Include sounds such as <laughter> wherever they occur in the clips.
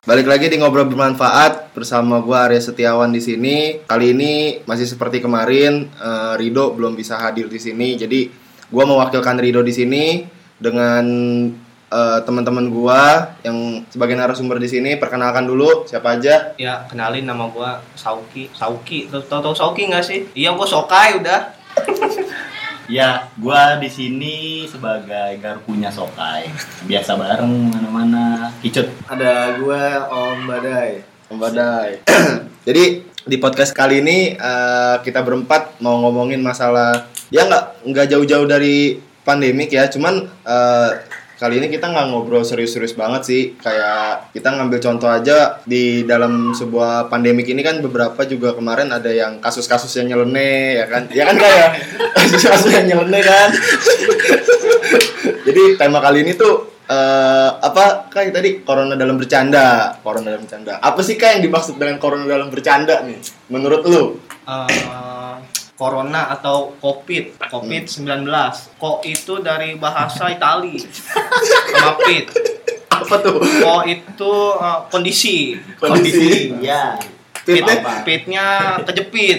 Balik lagi di ngobrol bermanfaat bersama gua Arya Setiawan di sini. Kali ini masih seperti kemarin eh, Rido belum bisa hadir di sini. Jadi gua mewakilkan Rido di sini dengan eh, teman-teman gua yang sebagai narasumber di sini. Perkenalkan dulu siapa aja? Ya, kenalin nama gua Sauki. Sauki, tau tau Sauki nggak sih? Iya, gua Sokai udah. Ya, gua di sini sebagai garpunya Sokai. Biasa bareng mana-mana. Kicut. Ada gue Om Badai. Om Badai. <clears throat> Jadi di podcast kali ini eh, kita berempat mau ngomongin masalah ya nggak nggak jauh-jauh dari pandemik ya, cuman eh, kali ini kita nggak ngobrol serius-serius banget sih. Kayak kita ngambil contoh aja di dalam sebuah pandemik ini kan beberapa juga kemarin ada yang kasus-kasus yang nyeleneh ya kan, ya kan kayak <laughs> kasus-kasus yang nyeleneh kan. <laughs> Jadi tema kali ini tuh eh, apa kayak tadi corona dalam bercanda, corona dalam bercanda. Apa sih kak yang dimaksud dengan corona dalam bercanda nih? Menurut lu? Eh, corona atau COVID, COVID-19. Ko itu dari bahasa Itali. Sama pit. Apa tuh? Ko itu eh, kondisi. Kondisi. Ya. Pit, Apa? pitnya kejepit.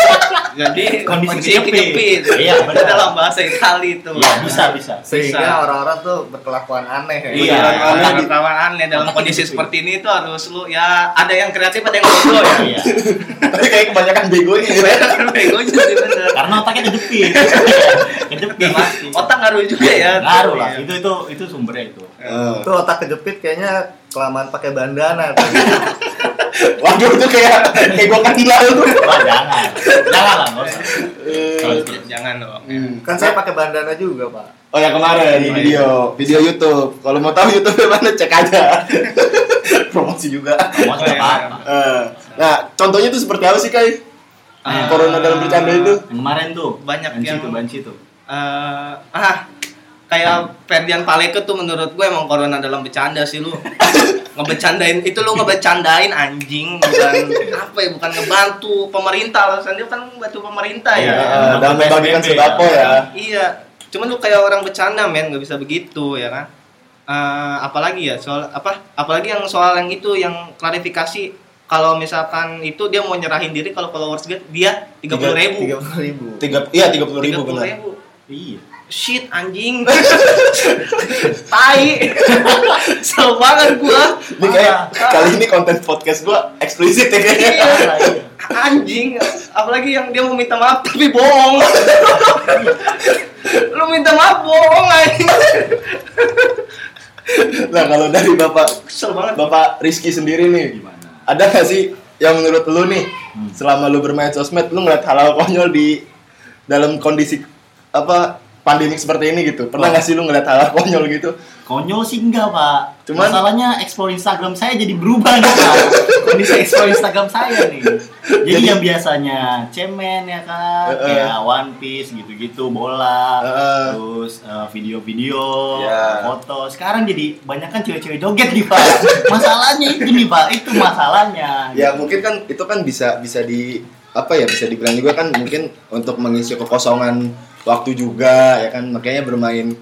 <laughs> Jadi Kondisi kejepit. kejepit. Iya, benar. dalam bahasa Itali itu. Ya, bisa bisa. Sehingga Bisa. orang-orang tuh berkelakuan aneh ya. Iya. Iya, kawan aneh dalam kondisi seperti ini tuh harus lu ya ada yang kreatif ada yang goblok ya. Iya. Tapi kayak kebanyakan begonya ya. Kan begonya sih bener. Karena otaknya kejepit. <laughs> kejepit. Otak ngaruh juga ya. Ngaruh lah. Iya. Itu itu itu sumbernya itu. Itu otak kejepit kayaknya kelamaan pakai bandana. tuh. <laughs> Waduh itu kayak kayak gua kenal tuh. Wah, jangan. Jangan lah, nggak usah. Kalau Eh, gitu. Jangan dong. hmm. kan saya pakai bandana juga, Pak. Oh yang kemarin di video video YouTube. Kalau mau tahu YouTube mana cek aja. <laughs> Promosi juga. Oh, iya, apa? Eh, nah contohnya tuh seperti apa sih kai? Corona dalam bercanda itu? Yang kemarin tuh. Banyak banci yang- tuh, banci tuh. Eh, ah kayak Ferdian Paleke tuh menurut gue emang corona dalam bercanda sih lu. <laughs> ngebecandain itu lu ngebecandain anjing bukan apa ya bukan ngebantu pemerintah alasan dia kan bantu pemerintah ya. Dalam membagikan sembako ya. ya. Iya, cuman lu kayak orang bercanda men, nggak bisa begitu ya kan. Eh, apalagi ya soal apa? Apalagi yang soal yang itu yang klarifikasi kalau misalkan itu dia mau nyerahin diri kalau followers dia dia tiga puluh ribu. Tiga puluh ribu. Tiga, iya tiga puluh ribu benar. Iya. Shit anjing. <laughs> Tai. Sel banget gua. Ini kayak kali ini konten podcast gua eksplisit ya kayaknya. Iya. Anjing, apalagi yang dia mau minta maaf tapi bohong. Lu minta maaf bohong anjing. Nah kalau dari bapak Kesel banget. bapak Rizky sendiri nih, Gimana? ada nggak sih yang menurut lu nih Hmm. selama lu bermain sosmed lu ngeliat hal-hal konyol di dalam kondisi apa pandemik seperti ini gitu? Pernah nggak sih lu ngeliat hal-hal konyol gitu? Konyol sih enggak, Pak. Cuman- Masalahnya explore Instagram saya jadi berubah nih, Pak. Kondisi explore Instagram saya nih. Jadi, Jadi- yang biasanya cemen ya kan, kayak One Piece gitu-gitu, bola, eh. terus eh, video-video, Ya. foto. Sekarang jadi banyak kan cewek-cewek joget nih, Pak. Masalahnya itu nih, Pak. Itu masalahnya. Ya mungkin kan itu kan bisa bisa di apa ya bisa dibilang juga kan mungkin untuk mengisi kekosongan waktu juga ya kan? Makanya bermain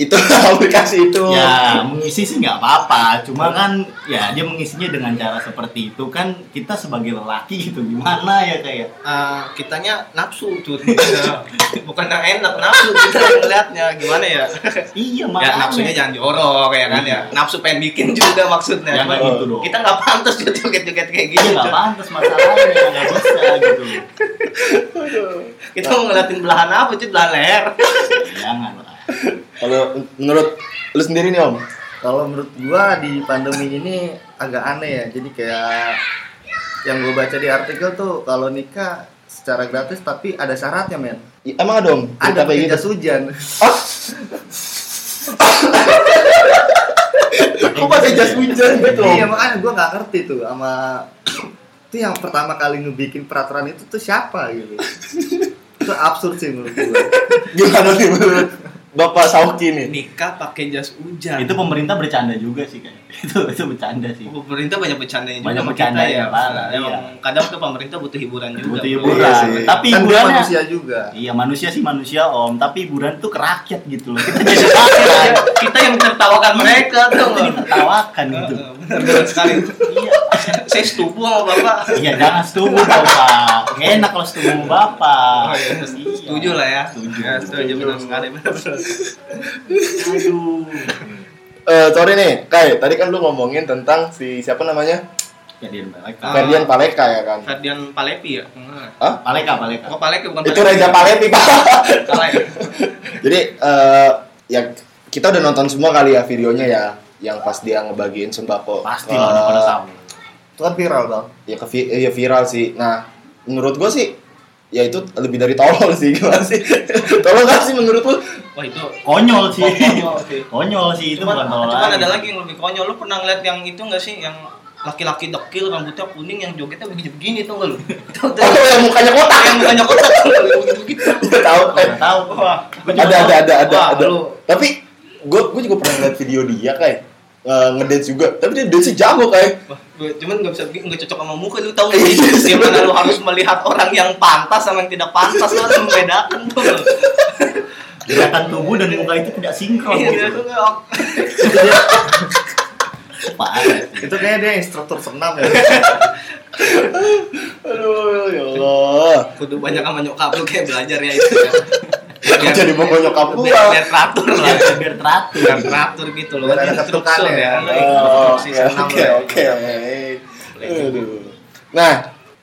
itu <laughs> aplikasi itu. Ya, mengisi sih nggak apa-apa. Cuma kan, ya dia mengisinya dengan cara seperti itu kan kita sebagai lelaki gitu gimana ya kayak. Eh, kitanya nafsu tuh <laughs> bukan yang enak nafsu kita yang ngeliatnya gimana ya <laughs> Iya, ya makanya. nafsunya jangan jorok ya kan ya nafsu pengen bikin juga maksudnya Cuman gitu dong. kita nggak pantas joget-joget kayak Iya gitu nggak pantas masalahnya nggak bisa gitu. kita mau ngeliatin belahan apa sih belahan leher Jangan lah. Kalau menurut lu sendiri nih Om, Kalau menurut gua di pandemi ini agak aneh ya. Jadi kayak yang gua baca di artikel tuh kalau nikah secara gratis tapi ada syaratnya men. i- emang ada Om? Ada kayak jas hujan. Oh, kok pakai jas hujan gitu? Iya makanya gua nggak ngerti tuh sama itu yang pertama kali ngebikin peraturan itu tuh siapa gitu. itu absurd sih menurut gua. Gimana nih menurut Bapak Sauki nih? nikah pakai jas hujan Itu pemerintah bercanda juga sih kayak. <laughs> Itu itu bercanda sih. pemerintah banyak bercandanya juga Banyak sama bercandanya, kita ya parah, emang iya. kadang tuh pemerintah butuh hiburan juga Butuh hiburan. Iya sih. Tapi kan hiburannya manusia juga Iya manusia sih manusia om, tapi hiburan tuh ke rakyat gitu loh. Kita <laughs> jadi rakyat, kita yang tertawakan mereka tuh kita ditertawakan gitu. benar sekali Iya, <laughs> saya setuju sama bapak iya jangan setuju bapak. Gak enak kalau setuju sama bapak. Oh, iya. Iya. setuju lah ya Setuju. ya setuju benar sekali benar Aduh. Eh, sorry nih, Kai. Tadi kan lu ngomongin tentang si siapa namanya? Balik. Ah. Ferdian Paleka ya kan? Ferdian Palepi ya Hmm. Hah? Paleka, paleka. oh Palepi bukan Itu. Reza Palepi, Pak. salah ya <laughs> Jadi eh ya kita udah nonton semua kali ya videonya ya yang pas dia ngebagiin sembako. Pasti ke- lah pada tahu. Itu kan viral bang Ya ke ya viral sih. Nah, menurut gua sih ya itu lebih dari tolol sih <laughs> gimana sih? tolol gak sih menurut lu? wah itu Konyol sih. Konyol sih. <laughs> Konyol sih itu cuman, bukan tolol cuman ada lagi yang lebih konyol lu pernah ngeliat yang itu nggak sih yang laki-laki dekil rambutnya kuning yang jogetnya begini-begini tuh nggak lu <laughs> Oh, yang mukanya kotak. yang mukanya kotak tuh begitu-begitu Gua tahu. Nggak tahu. Ada ada ada ada ada. Tapi gua gua juga pernah lihat video dia kayak eh, ngedance juga. Tapi dia dance jago kayak. Wah, cuman nggak bisa nggak cocok sama muka lu tahu nggak sih gimana lu harus melihat orang yang pantas sama yang tidak pantas lu harus membedakan tuh Gerakan tubuh dan muka itu tidak sinkron Iya, gitu. Parah sih. itu kayaknya dia instruktur senam ya Aduh, ya Allah. kudu banyak sama nyokap lu kayak belajar ya itu ya. Kok jadi bawa nyokap gua? biar, biar teratur lah Biar, biar teratur. biar teratur gitu loh Biar ada instruktur ketukannya. ya Oh, Oke, senam oke, oke. Aduh. Nah,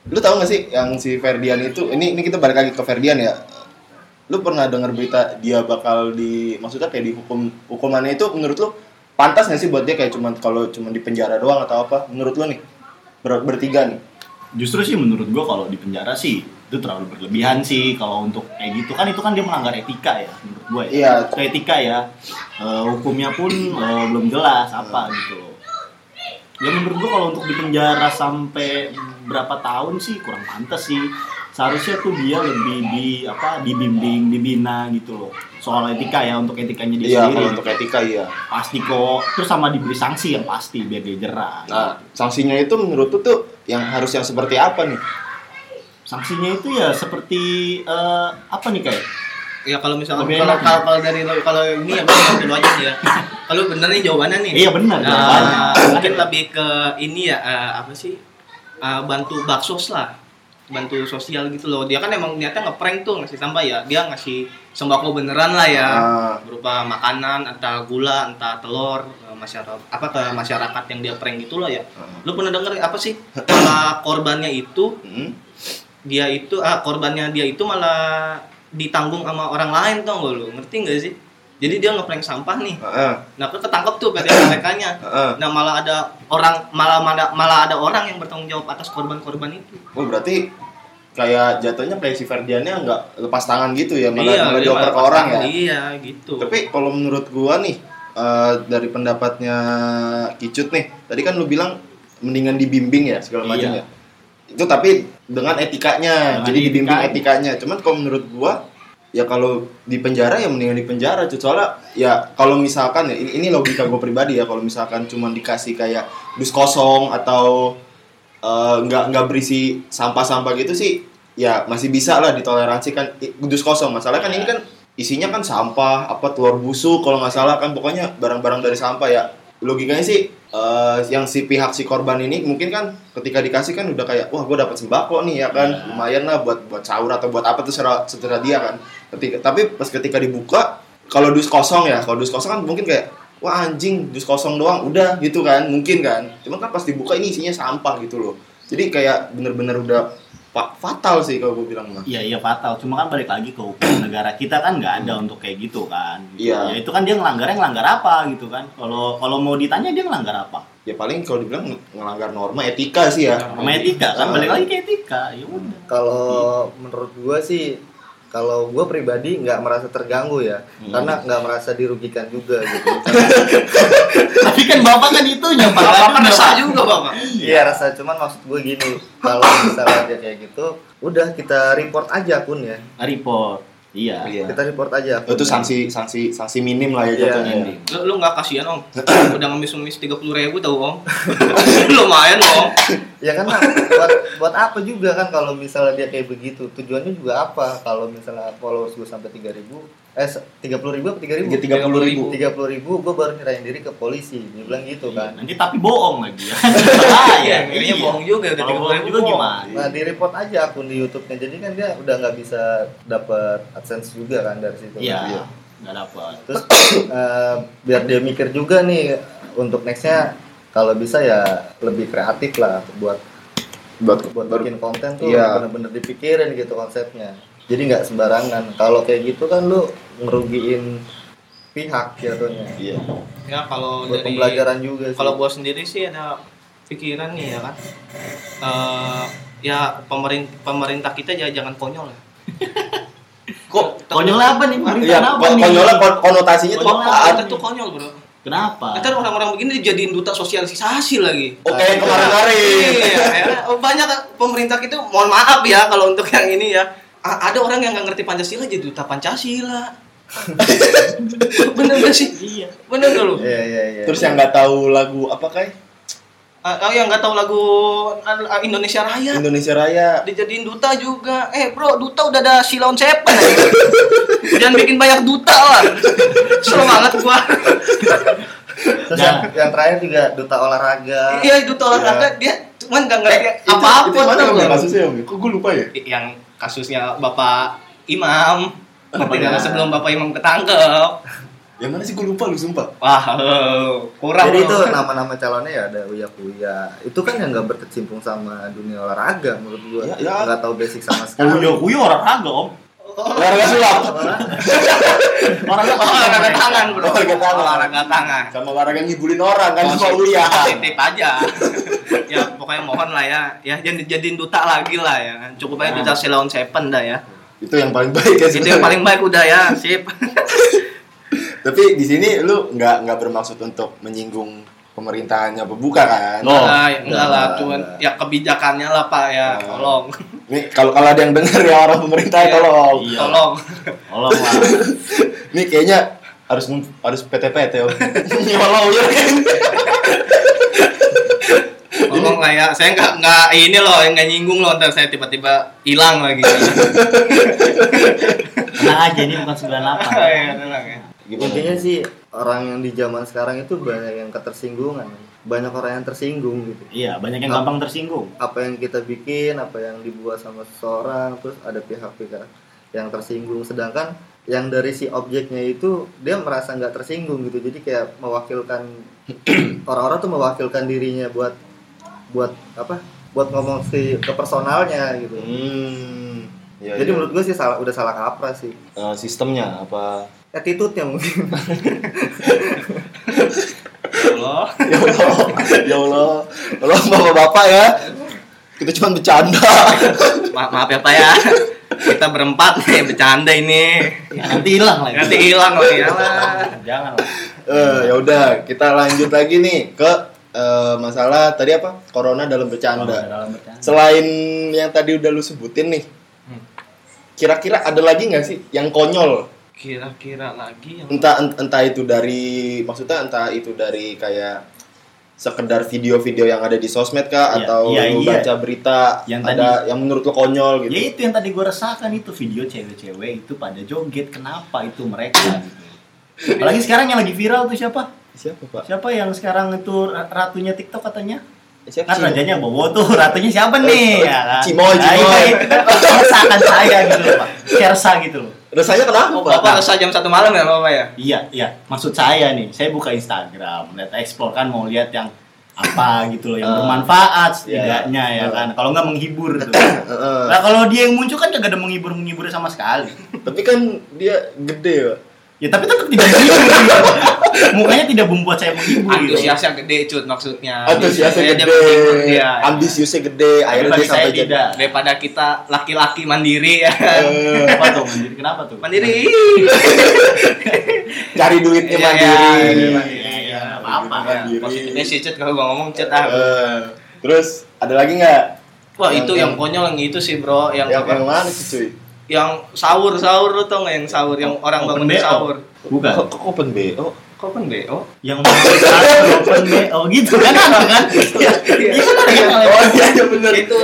lu tahu gak sih yang si Ferdian itu? Ini ini kita balik lagi ke Ferdian ya. Lu pernah dengar berita dia bakal di maksudnya kayak dihukum hukumannya itu menurut lu pantas gak sih buat dia kayak cuman kalau cuman di penjara doang atau apa? Menurut lu nih? Ber bertiga nih. Justru sih menurut gua kalau di penjara sih itu terlalu berlebihan sih kalau untuk kayak gitu kan itu kan dia melanggar etika ya menurut gua ya. Itu etika ya. Eh, hukumnya pun eh, belum jelas apa gitu loh. Ya menurut gua kalau untuk di penjara sampai berapa tahun sih kurang pantas sih. Seharusnya tuh dia lebih di apa dibimbing, dibina gitu loh. Soal etika ya untuk etikanya dia Iya, sendiri. kalau untuk etika iya. Pasti kok. Terus sama diberi sanksi yang pasti biar dia jerah. Nah, sanksinya itu menurut lu tuh yang harus yang seperti apa nih? Sanksinya itu ya seperti eh, apa nih kayak? ya kalau misalnya Lebih kalau kalau kalau dari lo- kalau ini ya benar dulu aja ya kalau bener nih jawabannya nih Iya benar. Nah, jawabannya. mungkin lebih ke ini ya eh, apa sih Eh, bantu baksos lah bantu sosial gitu loh dia kan emang niatnya ngeprank tuh ngasih tambah ya dia ngasih sembako beneran lah ya Ah. berupa makanan entah gula entah telur eh, masyarakat apa ke masyarakat yang dia prank gitu lah ya lu pernah denger apa sih korbannya itu Hmm? Dia itu ah korbannya dia itu malah ditanggung sama orang lain tau gak lu ngerti gak sih jadi dia ngeprank sampah nih Heeh. nah kan ketangkep tuh PT mereka-nya Heeh. nah malah ada orang malah malah, malah ada orang yang bertanggung jawab atas korban-korban itu Oh, berarti kayak jatuhnya kayak si Ferdiannya nggak lepas tangan gitu ya, malah, malah dia dioper ke orang ya. tangan. iya gitu Tapi kalau menurut gua nih eh, dari pendapatnya Kicut nih, tadi kan lu bilang mendingan dibimbing ya segala macam Iya. ya. Itu tapi dengan etikanya, Dengan jadi dibimbing etikanya. Cuman kalau menurut gua ya kalau di penjara ya mendingan di penjara. Soalnya ya kalau misalkan ya ini, ini logika gue pribadi ya. Kalau misalkan cuma dikasih kayak dus kosong atau eh, nggak nggak berisi sampah-sampah gitu sih ya masih bisa lah ditoleransi kan dus kosong. Masalah kan ini kan isinya kan sampah apa telur busuk kalau nggak salah kan. Pokoknya barang-barang dari sampah ya logikanya sih eh, yang si pihak si korban ini mungkin kan ketika dikasih kan udah kayak wah gue dapat sembako nih ya kan. Lumayan lah buat buat sahur atau buat apa tuh secara secara dia kan. Ketika tapi pas ketika dibuka kalau dus kosong ya kalau dus kosong kan mungkin kayak wah anjing dus kosong doang. Udah gitu kan mungkin kan. Cuman kan pas dibuka ini isinya sampah gitu loh. Jadi kayak bener-bener udah fatal sih kalau gue bilang mah Iya iya fatal. Cuma kan balik lagi ke hukum <coughs> negara kita kan nggak ada untuk kayak gitu kan. Iya. Ya itu kan dia ngelanggarnya ngelanggar apa gitu kan. Kalau kalau mau ditanya dia ngelanggar apa? ya paling kalau dibilang ng- ngelanggar norma etika sih ya Sama etika kan Ah. balik lagi ke etika. Ya udah. Kalau menurut gua sih kalau gua pribadi nggak merasa terganggu ya, Hmm. karena nggak merasa dirugikan juga gitu. <laughs> Tapi kan bapak kan itunya pak. bapak kan Aduh, resah juga bapak Iya rasa cuman maksud gue gini, kalau misalnya dia kayak gitu, udah kita report aja akunnya. Report. Iya. Iya. kita report aja Oh, itu sanksi sanksi sanksi minim lah ya Iya, jatuhnya. iya. Lu, lu gak kasihan om? <clears throat> Udah ngemis-ngemis 30 ribu tau om? <laughs> Lumayan om. <laughs> ya kan buat buat apa juga kan kalau misalnya dia kayak begitu tujuannya juga apa kalau misalnya followers gue sampai tiga ribu eh tiga puluh ribu apa tiga ribu Tiga puluh ribu. tiga puluh ribu gue baru nyerahin diri ke polisi dia bilang gitu kan Nanti tapi bohong lagi ya. <laughs> Bahaya. Iya, kayaknya bohong juga udah 30 bohong ribu juga gimana? Nah di report aja akun di YouTube-nya jadi kan dia udah nggak bisa dapat adsense juga kan dari situ. Iya. Iya. Nggak dapat. Terus <coughs> eh, biar dia mikir juga nih untuk nextnya kalau bisa ya lebih kreatif lah buat Buat buat bikin konten tuh Iya. bener-bener dipikirin gitu konsepnya. Jadi nggak sembarangan. Kalau kayak gitu kan lu ngerugiin pihak jatuhnya. Iya. Ya kalau Buat dari pembelajaran juga sih. kalau gua sendiri sih ada pikiran nih ya kan. Eh ya pemerintah pemerintah kita ya jangan konyol ya. Kok Konyol apa nih? Pemerintah Iya, kenapa kon- nih? konyolnya kon- konotasinya tuh Konyol apaan? Kita tuh konyol bro. Kenapa? Ntar orang-orang begini dijadiin duta sosialisasi lagi. Oke, kemarin-kemarin. Iya, ya. banyak pemerintah itu mohon maaf ya kalau untuk yang ini ya. A- ada orang yang nggak ngerti Pancasila jadi duta Pancasila. <laughs> Bener gak sih? Iya. Bener gak lu? Iya iya iya. Terus yang nggak tahu lagu apa kai? Ah, oh yang nggak tahu lagu ah, Indonesia Raya Indonesia Raya. dijadiin duta juga. Eh bro, duta udah ada Silaun Seven ya. Jangan bikin banyak duta lah. Seru banget gua. Terus Nah. yang, yang terakhir juga duta olahraga. Iya duta olahraga dia cuman nggak ngerti Eh, itu- apa-apa Itu mana nggak? kasusnya Om? Kok gue lupa ya? yang kasusnya Bapak Imam Apa ketika ya? sebelum Bapak Imam ketangkep Yang mana sih gue lupa lu sumpah. wah eh, kurang Jadi loh. itu <laughs> nama-nama calonnya ya ada Uya Kuya. Itu kan yang nggak berkecimpung sama dunia olahraga menurut gua. Ya, ya. Nggak tahu basic sama sekali. Kuyo kuyo olahraga om. Olahraga sulap. <laughs> Olahraga Oh, olahraga tangan bro Olahraga tangan. olahraga tangan Sama olahraga ngibulin orang kan Positif- sama Uya. positif aja <laughs> ya pokoknya mohon lah ya ya jangan dijadiin duta lagi lah ya cukup aja duta Silaun Seven dah ya Itu yang paling baik ya itu yang paling baik udah ya sip Tapi di sini lu nggak nggak bermaksud untuk menyinggung pemerintahannya pembuka kan? Oh. Nah, ya, enggak lah cuman ya kebijakannya lah pak ya Oh. tolong Nih kalau kalau ada yang dengar ya orang pemerintah Iya. tolong. Iya. tolong Tolong lah. <laughs> Nih kayaknya harus harus PT-PT ya. <laughs> Nyolong ya kan. Tolong lah ya, saya nggak nggak ini loh, yang nggak nyinggung loh, ntar saya tiba-tiba hilang lagi. Tenang aja ini bukan 98. <laughs> Ya, tenang ya. Gimana? Intinya sih orang yang di zaman sekarang itu banyak yang ketersinggungan. Banyak orang yang tersinggung gitu. Iya, banyak yang gampang tersinggung. Apa yang kita bikin, apa yang dibuat sama seseorang, terus ada pihak-pihak yang tersinggung. Sedangkan yang dari si objeknya itu dia merasa nggak tersinggung gitu. Jadi kayak mewakilkan <clears throat> orang-orang tuh mewakilkan dirinya buat buat apa? Buat ngomong si ke personalnya gitu. Hmm. Ya, Jadi ya. menurut gue sih salah udah salah kaprah sih. Eh, sistemnya apa? Attitude-nya mungkin. Allah. <laughs> ya Allah, ya Allah, Allah bapak-bapak ya. Kita cuma bercanda. Ma- maaf ya Pak ya. Kita berempat nih bercanda ini. Ya, nanti hilang lagi. Nanti hilang loh ya lah. Jangan lah. Eh, ya udah, kita lanjut lagi nih ke eh, masalah tadi apa? Corona dalam bercanda. Dalam bercanda. Selain yang tadi udah lu sebutin nih. Kira-kira ada lagi nggak sih yang konyol? Kira-kira lagi yang Entah ent- entah itu dari maksudnya entah itu dari kayak sekedar video-video yang ada di sosmed kah Iya, atau iya, lu iya. baca berita Yang ada yang menurut lo konyol gitu. Ya itu yang tadi gue resahkan itu video cewek-cewek itu pada joget. Kenapa itu mereka gitu. Apalagi sekarang yang lagi viral tuh siapa? Siapa, Pak? Siapa yang sekarang itu ratunya TikTok katanya? Siapa Kan rajanya Bobo tuh, ratunya siapa nih? Ya kan? Cimoy, Nah, Cimoy. iya, itu kan keresahan saya gitu loh, Pak. Kersa gitu loh. Rasanya kenapa, Oh, Pak? Bapak resah jam satu malam ya Bapak ya? Iya, iya. Maksud saya nih, saya buka Instagram, lihat explore kan mau lihat yang apa gitu loh, yang Ah. bermanfaat setidaknya ya Ah. kan. Kalau nggak menghibur tuh. Heeh. Nah kalau dia yang muncul kan kagak ada menghibur menghibur sama sekali. Tapi kan dia gede, Pak. Ya tapi tetap tidak menghibur. gitu. <laughs> Mukanya tidak membuat saya menghibur. gitu. Antusiasnya gede cut maksudnya. Antusiasnya dia gede, dia. ambisiusnya gede, akhirnya dia sampai saya jadi tidak. Daripada kita laki-laki mandiri ya. Eh, Apa tuh mandiri? Kenapa tuh? Mandiri. <laughs> cari duitnya Iya, mandiri. iya, Iya, iya, iya. Apa-apa. Mandiri. Positifnya sih cut kalau gua ngomong cut ah. Eh, terus ada lagi nggak Wah itu yang- yang konyol yang itu sih bro, yang yang apa? yang mana sih cuy? Yang sahur sahur lu tau nggak yang sahur yang orang Open bangun BO. sahur Bukan. Kok kok open BO? kok kan BO Yang mau open BO gitu kan ada kan? Iya kan ada kan? Oh iya iya bener. itu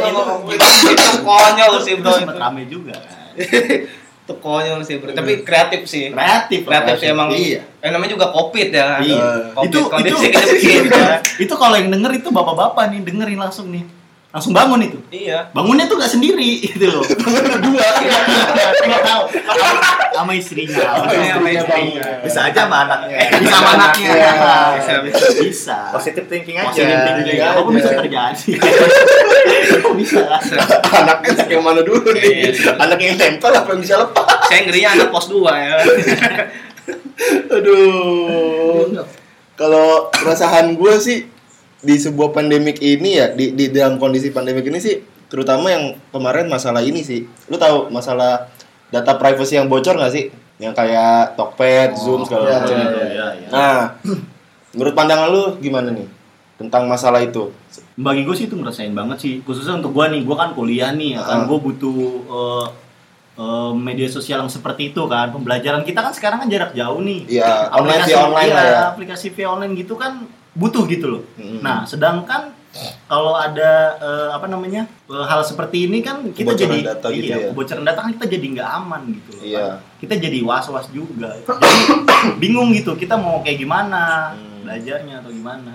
itu konyol sih bro itu rame juga kan. itu konyol sih bro tapi kreatif sih Kreatif, kreatif sih emang Iya. eh, namanya juga covid ya Iya. Covid, itu kondisi itu, <laughs> gitu ya itu kalau yang denger itu bapak-bapak nih dengerin langsung nih. Langsung bangun itu. iya Bangunnya tuh gak sendiri <laughs> gitu loh. Berdua. Nggak tahu. Sama istrinya. Iya, sama istrinya. Bisa aja sama anaknya. Bisa sama anaknya. Bisa, bisa. Bisa. Positive thinking aja. Positive thinking. aja. Apa pun bisa terjadi. <laughs> Bisa? Anaknya anak yang mana dulu nih? Iya. Anak yang tempel apa yang bisa lepas? saya ngerinya anak pos 2 ya Aduh. Kalau perasaan gue sih di sebuah pandemik ini ya di, di dalam kondisi pandemik ini sih terutama yang kemarin masalah ini sih. Lu tahu masalah data privacy yang bocor nggak sih? Yang kayak Tokped, Zoom segala iya, macam. iya, Iya, iya. Nah, menurut pandangan lu gimana nih tentang masalah itu? bagi gue sih itu ngerasain banget sih khususnya untuk gue nih gue kan kuliah nih Ah. kan gue butuh eh, eh, media sosial yang seperti itu kan pembelajaran kita kan sekarang kan jarak jauh nih Iya, online via online iya, ya. aplikasi via online gitu kan butuh gitu loh Mm-mm. nah sedangkan kalau ada eh, apa namanya eh, hal seperti ini kan kita Kebocoran jadi data gitu iya ya. kebocoran data kan kita jadi nggak aman gitu loh Iya. kita jadi was was juga jadi <coughs> bingung gitu kita mau kayak gimana Hmm. belajarnya atau gimana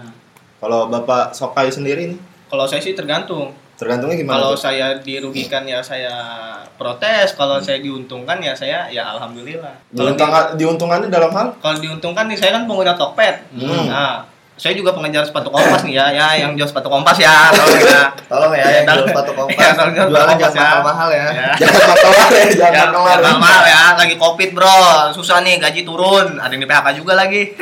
Kalau Bapak Sokai sendiri nih, kalau saya sih tergantung tergantungnya gimana? kalau saya dirugikan ya saya protes kalau saya diuntungkan ya saya ya alhamdulillah kalau Diuntungkan, diuntungkannya dalam hal? kalau diuntungkan nih saya kan pengguna Tokped Hmm. nah saya juga pengejar sepatu kompas nih ya ya yang jual sepatu kompas ya tolong ya Tolong ya yang jual sepatu kompas. Ya, tolong jual Jualan kompas jangan ya. mahal-mahal ya. ya Jangan makawar ya, jangan Ya, makawar. jangan mahal ya, lagi covid bro, susah nih gaji turun, ada yang di PHK juga lagi. <laughs>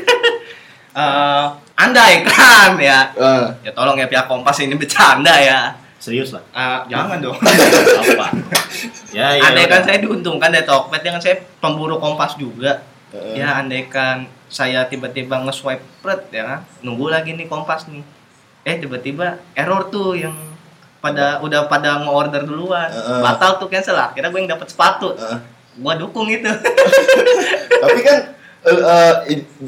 Eh, andai kan ya, Eh, ya tolong ya pihak Kompas ini bercanda ya. serius lah Eh, jangan dong. apa <laughs> ya ya andai kan saya diuntungkan dari Tokped, dengan saya pemburu Kompas juga. Eh. Ya andai kan saya tiba-tiba nge-swipe pret ya kan, nunggu lagi nih Kompas nih. Eh tiba-tiba error tuh yang pada udah pada nge-order duluan. Heeh. Batal tuh cancel lah. Kira gue yang dapat sepatu. Eh. Gua dukung itu. <laughs> Tapi kan eh,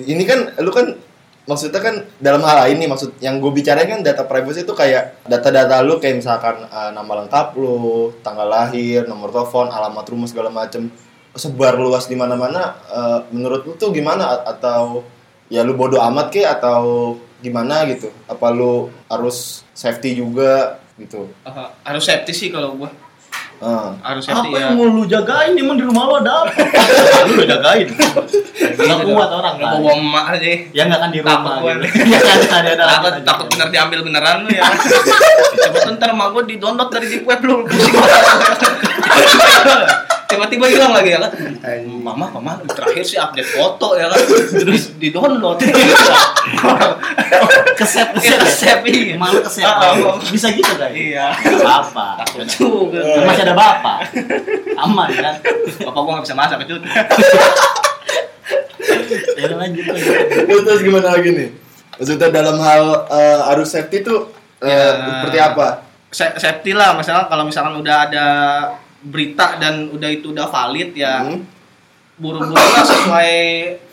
ini kan lu kan maksudnya kan dalam hal lain nih maksud yang gue bicarain kan data privacy itu kayak data-data lu kayak misalkan eh, nama lengkap lu, tanggal lahir, nomor telepon, alamat rumah segala macem sebar luas di mana-mana eh, menurut lu tuh gimana A- atau ya lu bodoh amat ke atau gimana gitu? Apa lu harus safety juga gitu? Eh, harus safety sih kalau gua. Eh. Harus apa safety ya. yang mau lu jagain emang di rumah lu ada apa <laughs> lu udah jagain nggak kuat orang Nggak kan bawa emak aja. ya nggak kan di Takut rumah gua. gitu <laughs> ya kan ada ada Takut takut bener diambil beneran lu ya. <laughs> Coba ntar emak gua di download dari deep web lu pusing Tiba-tiba hilang lagi ya kan. Mama, mama terakhir sih update foto ya kan. Terus di download. kesep Iya, kesep kesep, iya. malu kesep Ah, ah. bisa gitu kan Iya. Apa Takut juga. Masih ada bapak aman kan Bapak gua nggak bisa masak itu. ya udah lanjut lanjut. Terus, gimana lagi nih? Maksudnya dalam hal eh, harus safety tuh eh, Ya. seperti apa? Sa- Safety lah, misalnya kalau misalkan udah ada berita dan udah itu udah valid ya Hmm? buru-buru lah sesuai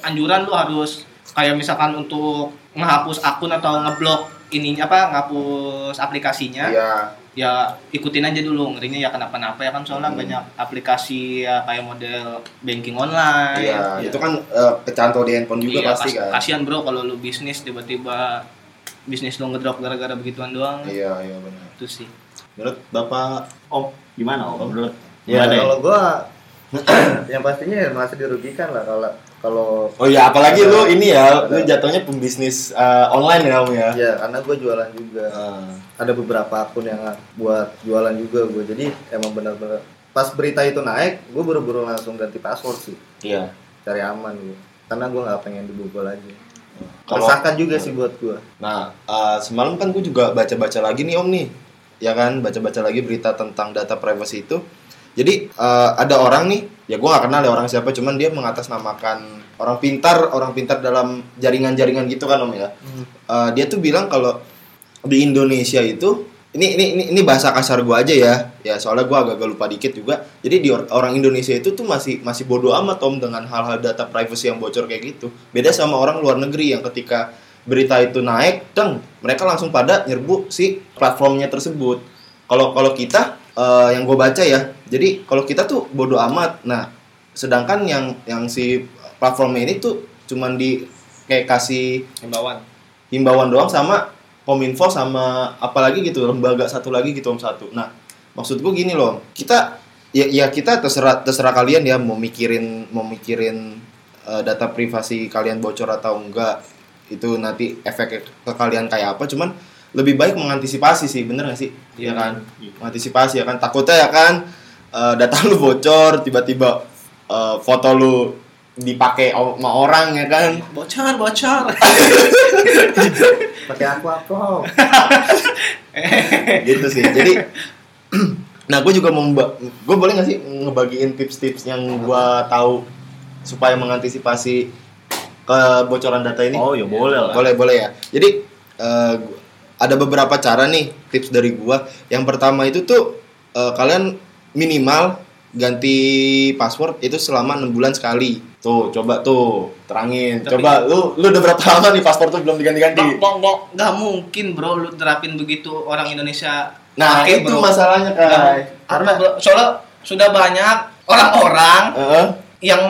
anjuran lu harus kayak misalkan untuk ngehapus akun atau ngeblok ininya apa ngapus aplikasinya Iya. ya ikutin aja dulu ngerinya ya kenapa-napa ya kan soalnya Hmm. banyak aplikasi ya kayak model banking online Iya, Iya. itu kan eh, kecantol di handphone juga Iya, pasti kas- kan. kasihan bro kalau lu bisnis tiba-tiba bisnis lu ngedrop gara-gara begituan doang Iya, iya benar. itu sih Menurut Bapak om gimana om? Menurut Ya gimana kalau gua <clears throat> yang pastinya ya merasa dirugikan lah kalau kalau Oh iya, apalagi lu ini ya, lu jatuhnya pembisnis eh, online ya, Om ya. ya karena gue jualan juga. Ah, ada beberapa akun yang buat jualan juga gue jadi emang benar-benar pas berita itu naik gue buru-buru langsung ganti password sih. Iya. cari aman gitu karena gue nggak pengen dibobol aja. Kalau Meresahkan juga sih buat gue Nah, eh, semalam kan gue juga baca-baca lagi nih Om nih. Ya kan, baca-baca lagi berita tentang data privacy itu. Jadi eh, ada orang nih, ya gue gak kenal ya orang siapa, cuman dia mengatasnamakan orang pintar, orang pintar dalam jaringan-jaringan gitu kan Om ya. Eh, dia tuh bilang kalau di Indonesia itu ini ini ini, ini bahasa kasar gua aja ya. Ya soalnya gua agak-agak lupa dikit juga. Jadi di or- orang Indonesia itu tuh masih masih bodoh amat Tom dengan hal-hal data privacy yang bocor kayak gitu. Beda sama orang luar negeri yang ketika berita itu naik, deng, mereka langsung pada nyerbu si platformnya tersebut. Kalau kalau kita eh, yang gue baca ya, jadi kalau kita tuh bodoh amat. Nah, sedangkan yang yang si platformnya ini tuh cuman di kayak kasih himbauan himbauan doang sama kominfo sama apalagi gitu lembaga satu lagi gitu om satu nah maksud gue gini loh kita ya ya kita terserah terserah kalian ya mau mikirin mau mikirin eh, data privasi kalian bocor atau enggak itu nanti efek ke kalian kayak apa cuman lebih baik mengantisipasi sih bener gak sih? Iya. ya kan? mengantisipasi ya kan? Takutnya ya kan eh, data lu bocor tiba-tiba eh, foto lu dipakai sama orang ya kan? Bocor bocor. Pakai aku apa <laughs> gitu sih. Jadi <clears throat> nah gue juga mau gue boleh gak sih ngebagiin tips-tips yang gue tahu supaya mengantisipasi kebocoran data ini? Oh ya boleh lah. boleh boleh ya. Jadi eh, gu- ada beberapa cara nih tips dari gue yang pertama itu tuh eh, kalian minimal ganti password itu selama enam bulan sekali. Tuh coba tuh terangin. Tapi- coba lu lu udah berapa lama nih password tuh belum diganti-ganti? Bang, nggak mungkin bro lu terapin begitu orang Indonesia nah pakai, itu bro. masalahnya kai karena soalnya sudah banyak orang-orang Heeh. yang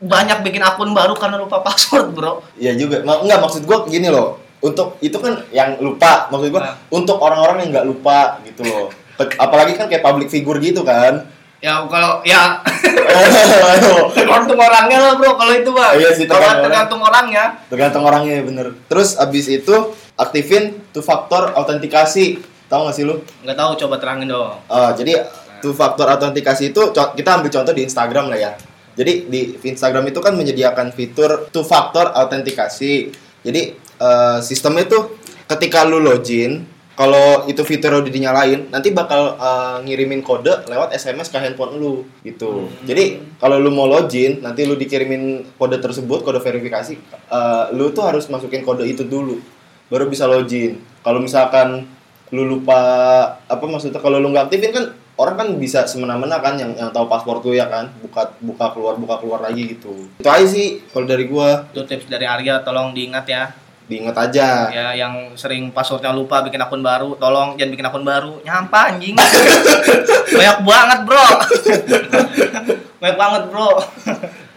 banyak bikin akun baru karena lupa password bro Iya juga. Ma- enggak maksud gua gini loh. Untuk itu kan yang lupa, maksud gua Nah. untuk orang-orang yang nggak lupa gitu loh. Apalagi kan kayak public figure gitu kan. ya kalau ya <laughs> tergantung orangnya lah bro kalau itu bang Iya sih, tergantung tergantung orangnya Tergantung orangnya bener. Terus abis itu aktifin two factor autentikasi. Tahu nggak sih lu? nggak tahu coba terangin dong Oh, jadi two factor autentikasi itu kita ambil contoh di Instagram lah ya. Jadi di Instagram itu kan menyediakan fitur two factor autentikasi. Jadi eh, sistemnya tuh ketika lu login, kalau itu fitur udah dinyalain, nanti bakal eh, ngirimin kode lewat SMS ke handphone lu gitu. Jadi kalau lu mau login, nanti lu dikirimin kode tersebut, kode verifikasi, eh, lu tuh harus masukin kode itu dulu, baru bisa login. Kalau misalkan lu lupa apa maksudnya kalau lu nggak aktifin kan orang kan bisa semena-mena kan yang yang tahu password lu ya kan buka buka keluar buka keluar lagi gitu. Itu aja sih kalau dari gua. Itu tips dari Arya tolong diingat ya. Diingat aja. Ya yang sering passwordnya lupa bikin akun baru tolong jangan bikin akun baru. Nyampa anjing. <laughs> Banyak banget bro. Banyak banget bro.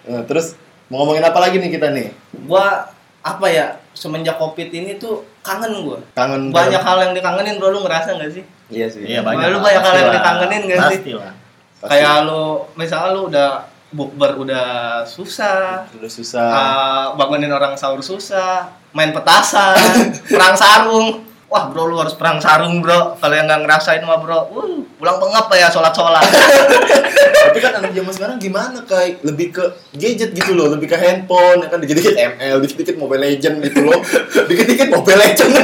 Nah, terus mau ngomongin apa lagi nih kita nih? Gua apa ya semenjak covid ini tuh kangen gua kangen banyak bareng- hal yang dikangenin bro lu ngerasa gak sih iya sih Iya Lu banyak. banyak hal yang dikangenin nggak sih? Pastilah. Pasti. kayak lu misalnya lu udah bukber udah susah udah susah uh, bangunin orang sahur susah main petasan <laughs> perang sarung wah bro lu harus perang sarung bro. Kalau yang nggak ngerasain mah bro. Uh, pulang pengap ya sholat sholat <laughs> tapi kan anak zaman sekarang gimana kayak lebih ke gadget gitu loh lebih ke handphone ya kan? Dikit-dikit ML dikit-dikit Mobile Legend gitu loh. <laughs> Dikit-dikit Mobile Legend. <laughs>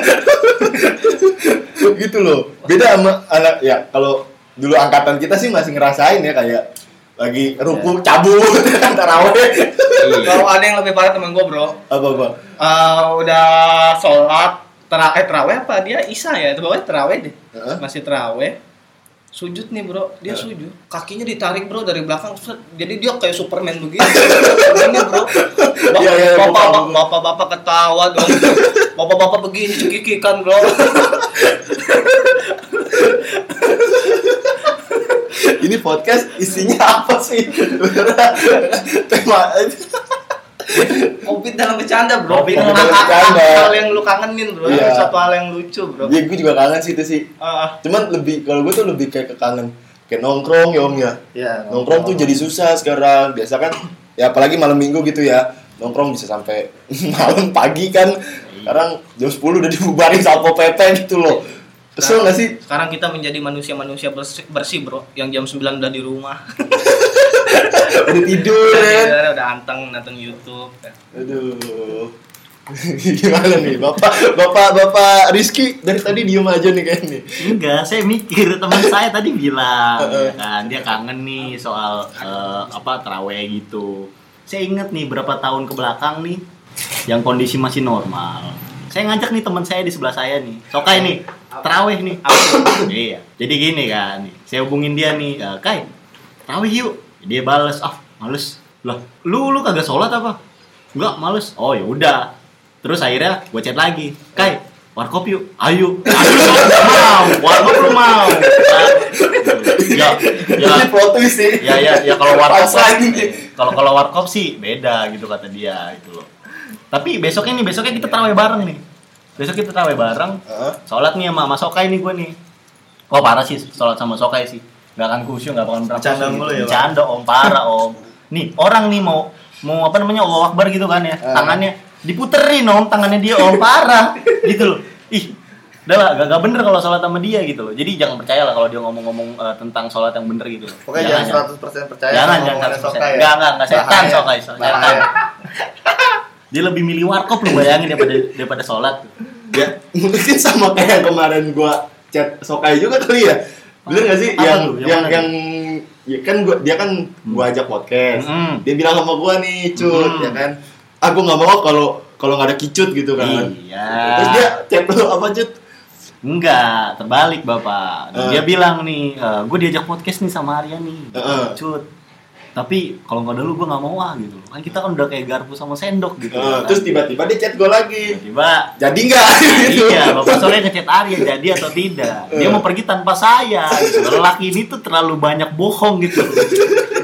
Gitu loh. Beda sama anak ya kalau dulu angkatan kita sih masih ngerasain ya kayak lagi ruku cabut kan taraweh kalau ada yang lebih parah temen gue bro. Apa apa? Uh, udah sholat tera eh teraweh apa? Dia isya ya itu pokoknya teraweh deh. Heeh. masih teraweh sujud nih bro. Dia Heeh. sujud. Kakinya ditarik bro dari belakang set. jadi dia kayak superman begitu. <laughs> Begini bro. Bap- Iya, iya, bapak buka, bapak buka. bapak bapak ketawa dong bapak bapak begini cekikikan bro. Ini podcast isinya apa sih? Tema covid dalam bercanda bro. Covid dalam bercanda. hal yang lu kangenin bro. Iya. satu hal yang lucu bro. Ya gue juga kangen sih itu sih. Ah, cuman lebih kalau gue tuh lebih kayak ke kangen kayak nongkrong ya om ya. Ya nongkrong. Tuh jadi susah sekarang. Biasa kan ya apalagi malam minggu gitu ya. Nongkrong bisa sampai <laughs> malam pagi kan. Sekarang jam 10 udah dibubarin satpol pp gitu loh. Kesel gak sih? sekarang kita menjadi manusia-manusia bersih, bersih bro. Yang jam 9 udah di rumah <laughs> udah tidur kan tidur, udah anteng nonton YouTube aduh <laughs> gimana nih bapak bapak bapak Rizky dari tadi diem aja nih kayak nih Enggak, saya mikir teman saya tadi bilang ya kan dia kangen nih soal eh, apa teraweh gitu. Saya inget nih berapa tahun ke belakang nih yang kondisi masih normal. Saya ngajak nih teman saya di sebelah saya nih. Sokai nih. terawih nih. iya. Jadi gini kan, nih. saya hubungin dia nih, "Eh, Kai, terawih yuk. Dia bales, ah males. Lah, lu lu kagak sholat apa? Enggak, males. Oh ya udah. Terus akhirnya gue chat lagi, Kai, warkop yuk. Ayo. Ayo mau. Warkop lu mau. Nah, ya, ya, sih. ya ya ya kalau warkop kalau kalau warkop sih beda gitu kata dia gitu loh tapi besoknya nih besoknya kita taraweh bareng nih besok kita taraweh bareng sholat nih sama Mas Sokai nih gue nih oh parah sih sholat sama Sokai sih nggak akan khusyuk nggak akan berapa Bercanda mulu ya, bercanda om parah om nih orang nih mau mau apa namanya Allah Akbar gitu kan ya Eh. tangannya diputerin om tangannya dia om parah <laughs> gitu loh ih udah lah gak, gak bener kalau sholat sama dia gitu loh jadi jangan percaya lah kalau dia ngomong-ngomong eh, tentang sholat yang bener gitu loh. Pokoknya Jangan, jangan 100% percaya Jangan, jangan omongannya 100%. Sokai ya. Enggak, enggak, enggak. Setan. Sokai, setan. Dia lebih milih warkop lu bayangin daripada daripada sholat. Ya, mungkin sama kayak kemarin gua chat Sokai juga kali ya. Bener gak sih? Yang tuh? Yang yang yang ya kan gua dia kan gua ajak podcast. Hmm. Dia bilang sama gua nih, Hmm. cut, ya kan. Ah, gua nggak mau kalau kalau nggak ada kicut gitu kan. Iya. Terus dia chat lu apa cut? Enggak, terbalik Bapak. Eh. Dia bilang nih, gue diajak podcast nih sama Arya nih. Heeh. Cut. Tapi kalau nggak ada lu gue nggak mau ah gitu. Kan kita kan udah kayak garpu sama sendok gitu. Eh, kan. terus tiba-tiba dia chat gua lagi. tiba Jadi nggak? <laughs> gitu. Iya, Bapak sore ngechat Arya jadi atau tidak. Dia mau pergi tanpa saya. Gitu. Lelaki ini tuh terlalu banyak bohong gitu.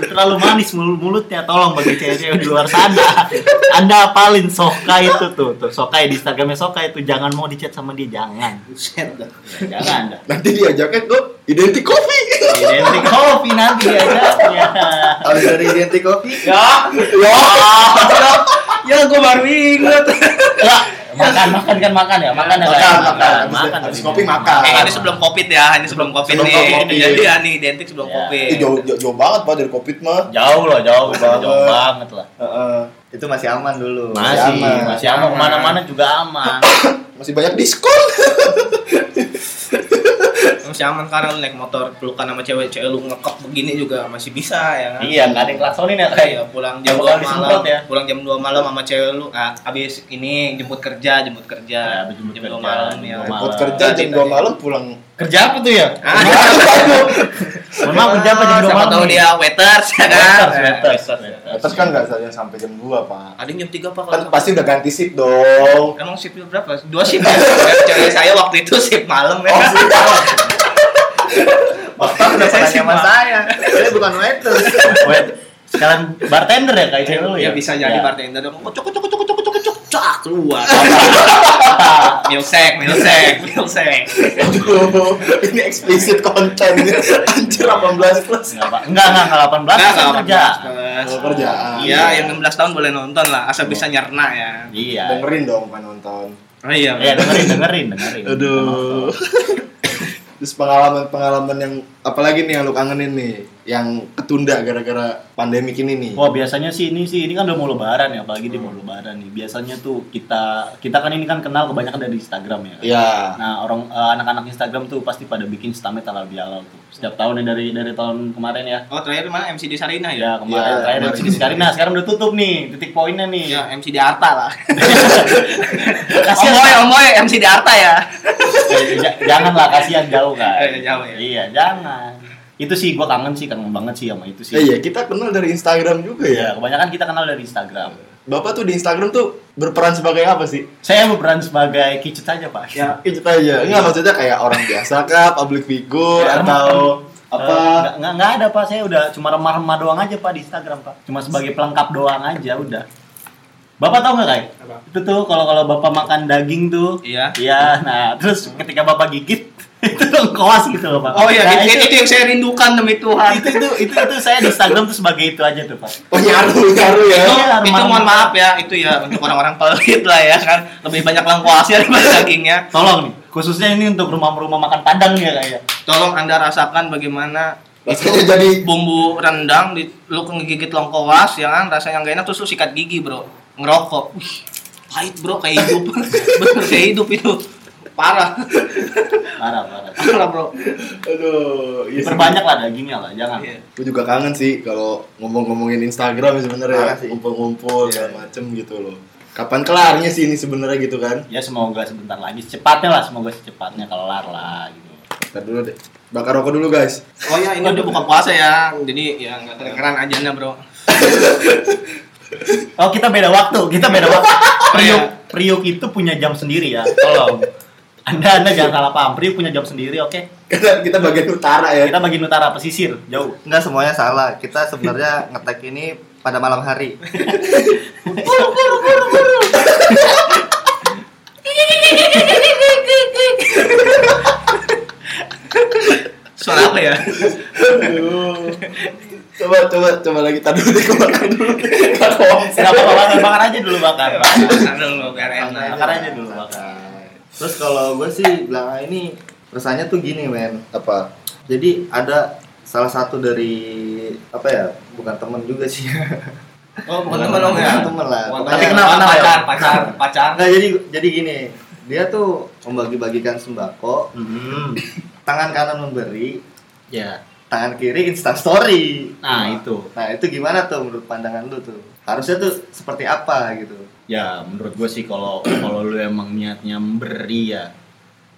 Terlalu manis mulut mulutnya. Tolong bagi cewek-cewek di luar sana. Anda apalin Soka itu tuh, tuh Sokai di Instagramnya Soka itu jangan mau dicat sama dia jangan. Ya, jangan dah. Nanti diajaknya ke identik kopi. Identik kopi nanti diajaknya. Habis dari identik kopi, Ya, Ya. ya gue baru inget. Ya, makan makan kan makan ya, makan ya. Makan, makan. Habis- makan. habis kopi makan. Eh, ini sebelum covid ya, ini sebelum covid Sebelum nih. Covid. Jadi ya nih identik sebelum Ya. covid. Ih, jauh, jauh, jauh banget pak dari covid mah. Jauh loh, jauh, Banget. jauh banget lah. Heeh. itu masih aman dulu. Masih, aman. masih aman ke mana-mana juga aman. <coughs> Masih banyak diskon. <coughs> Masih aman karena lu naik motor pelukan sama cewek-cewek lu ngekep begini juga masih bisa ya kan. Iya, nggak ada yang klaksonin ya kayak. Iya, pulang jam Yang 2 bakal malam, ya. pulang jam 2 malam sama cewek lu, nah, abis ini jemput kerja, jemput kerja, Ya, habis jemput 2 kerja, malam jam ya. dua malam. Buat kerja jam 2 malam pulang. Kerja apa tuh ya? Ah, maaf kerja apa jam dua malam? tahu dia waiters ya kan. Waiters, waiters, waiters. Terus kan nggak saya sampai jam 2 pak. Ada jam 3 Pak Kan kalau pasti udah ganti shift dong. Emang shiftnya berapa? Dua shift ya? Cewek saya waktu itu shift malam ya. Oh, <laughs> <laughs> Bapak udah Saya sih, sama saya. Saya bukan waiter. <laughs> Wait, sekarang bartender ya kayak cewek lu ya? Ya bisa jadi Ya. bartender dong. Kocok kocok kocok kocok kocok kocok cak keluar. milsek, milsek, milsek. Aduh, ini eksplisit konten. Anjir 18 plus. Enggak, Pak. Enggak, enggak, enggak 18 Enggak, kan enggak kerja. Oh, kerjaan. Iya, yang 16 tahun boleh nonton lah, asal bisa nyerna ya. Iya. Dengerin dong pak nonton. Oh iya. Iya, dengerin, dengerin, dengerin. Aduh. <laughs> Terus pengalaman-pengalaman yang apalagi nih yang lu kangenin nih, yang ketunda gara-gara pandemi ini nih. Wah biasanya sih ini sih ini kan udah mau lebaran ya apalagi dia mau lebaran nih biasanya tuh kita kita kan ini kan kenal kebanyakan dari Instagram ya. Iya. Nah orang eh, anak-anak Instagram tuh pasti pada bikin stamet halal bihalal tuh setiap tahun ya dari dari tahun kemarin ya. Oh, terakhir mana MCD Sarina Ya ya? kemarin Iya, terakhir kemarin. dari sini sekarang nah sekarang udah tutup nih titik poinnya nih. Ya, MCD Arta lah. Pak. omboy, MCD Arta ya. Eh, janganlah kasihan jauh kan. <laughs> Jauh ya. Iya jangan. Itu sih gua kangen sih kangen banget sih sama itu sih. Eh, iya, kita kenal dari Instagram juga Ya, ya. kebanyakan kita kenal dari Instagram. Bapak tuh di Instagram tuh berperan sebagai apa sih? Saya berperan sebagai kicut aja pak. Ya, itu aja. Enggak maksudnya kayak orang biasa kah, public figure Ya, atau Eh, apa? nggak, nggak, nggak ada pak, saya udah cuma remah-remah doang aja pak di Instagram pak. Cuma sebagai pelengkap doang aja udah. Bapak tahu nggak kayak? Apa? Itu tuh kalau kalau bapak makan daging tuh, Iya. Iya, nah terus ketika bapak gigit <laughs> itu lengkoas gitu loh pak. Oh iya, Nah, itu, itu yang saya rindukan demi Tuhan. itu, itu, itu, itu saya di Instagram tuh sebagai itu aja tuh pak. Oh, nyaru, nyaru ya. itu, Iya, itu mohon maaf ya, itu ya untuk orang-orang pelit lah ya kan. Lebih banyak lengkuasnya daripada dagingnya. Tolong nih, khususnya ini untuk rumah-rumah makan padang ya kayak. Tolong Anda rasakan bagaimana Rasanya jadi bumbu rendang di lu ngegigit lengkoas ya kan rasanya nggak enak terus lu sikat gigi bro ngerokok Wih, pahit bro kayak hidup <laughs> bener kayak hidup itu parah Parah, parah. parah bro aduh, iya. Perbanyak lah dagingnya lah, jangan. Iya. Gue juga kangen sih kalau ngomong-ngomongin Instagram sebenarnya ngumpul-ngumpul Iya. segala macem gitu loh. kapan kelarnya sih ini sebenarnya gitu kan Ya semoga sebentar lagi secepatnya lah, semoga secepatnya kelar lah gitu. Ntar dulu deh bakar rokok dulu guys Oh ya, ini udah buka puasa ya. Jadi ya nggak kedengeran ajannya, Bro. <laughs> Oh kita beda waktu, kita beda waktu. Priuk, iya. Priuk itu punya jam sendiri ya, tolong. Anda Anda jangan salah paham. Priuk punya jam sendiri, oke? kita kita bagian utara ya Kita bagian utara pesisir, jauh. Enggak semuanya salah. Kita sebenarnya ngetek ini pada malam hari. <laughs> Suara apa ya? coba coba coba lagi tadi dulu deh bakar dulu Kenapa bakar bakar aja dulu bakar. Bakar dulu biar enak. Bakar aja dulu bakar. Terus kalau gue sih bilang "Ah, ini rasanya tuh gini men. apa Jadi ada salah satu dari apa ya? Bukan temen juga sih. Oh, bukan teman dong ya. Temen lah. Tapi kenal, kenal ya? pacar, pacar, pacar. Nah jadi jadi gini. Dia tuh membagi-bagikan sembako, Hmm. <clears throat> tangan kanan memberi, Ya. tangan kiri insta story. Nah, itu. Nah itu gimana tuh menurut pandangan lu tuh? Harusnya tuh seperti apa gitu? Ya, menurut gue sih kalau kalau lu emang niatnya memberi ya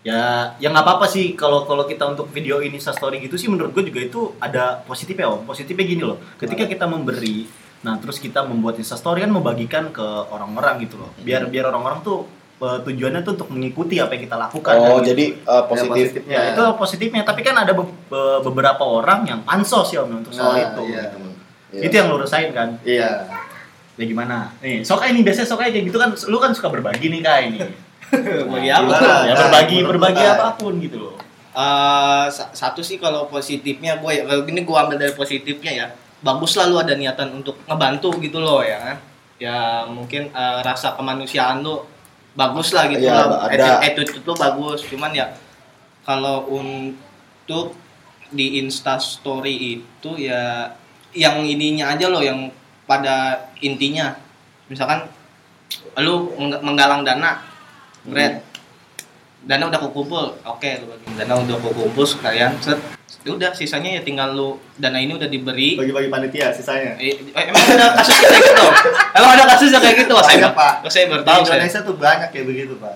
ya ya nggak apa-apa sih kalau kalau kita untuk video ini story gitu sih menurut gue juga itu ada positifnya om positifnya gini loh ketika kita memberi nah terus kita membuat instastory kan membagikan ke orang-orang gitu loh biar biar orang-orang tuh eh, tujuannya tuh untuk mengikuti apa yang kita lakukan oh kan, gitu. jadi uh, positif positifnya. ya itu positifnya tapi kan ada be- be- beberapa orang yang pansos ya om untuk soal Nah, itu iya. gitu. Iya. itu yang lu rasain kan Iya. ya gimana nih sok ini biasanya sok kayak gitu kan lu kan suka berbagi nih kak ini <laughs> Bagi apa? Gimana? ya Nah, berbagi menurut berbagi Kak. apa pun gitu loh Eh, sa- satu sih kalau positifnya gue ya kalau gini gue ambil dari positifnya ya bagus lah lu ada niatan untuk ngebantu gitu loh ya kan ya mungkin eh, rasa kemanusiaan lu bagus lah gitu Iya, lah ada. attitude lu bagus. Cuman ya kalau untuk di Insta Story itu ya yang ininya aja loh yang pada intinya. Misalkan lu mengg- menggalang dana Red. Dana udah kukumpul. Oke lu bagi. Dana udah kukumpul sekalian set Ya udah sisanya ya tinggal lu dana ini udah diberi Bagi-bagi panitia sisanya. Eh, eh, emang ada kasus kayak gitu emang ada kasusnya kayak gitu Wah, saya Pak. Pak saya baru Di tahu saya Indonesia tuh banyak kayak begitu pak.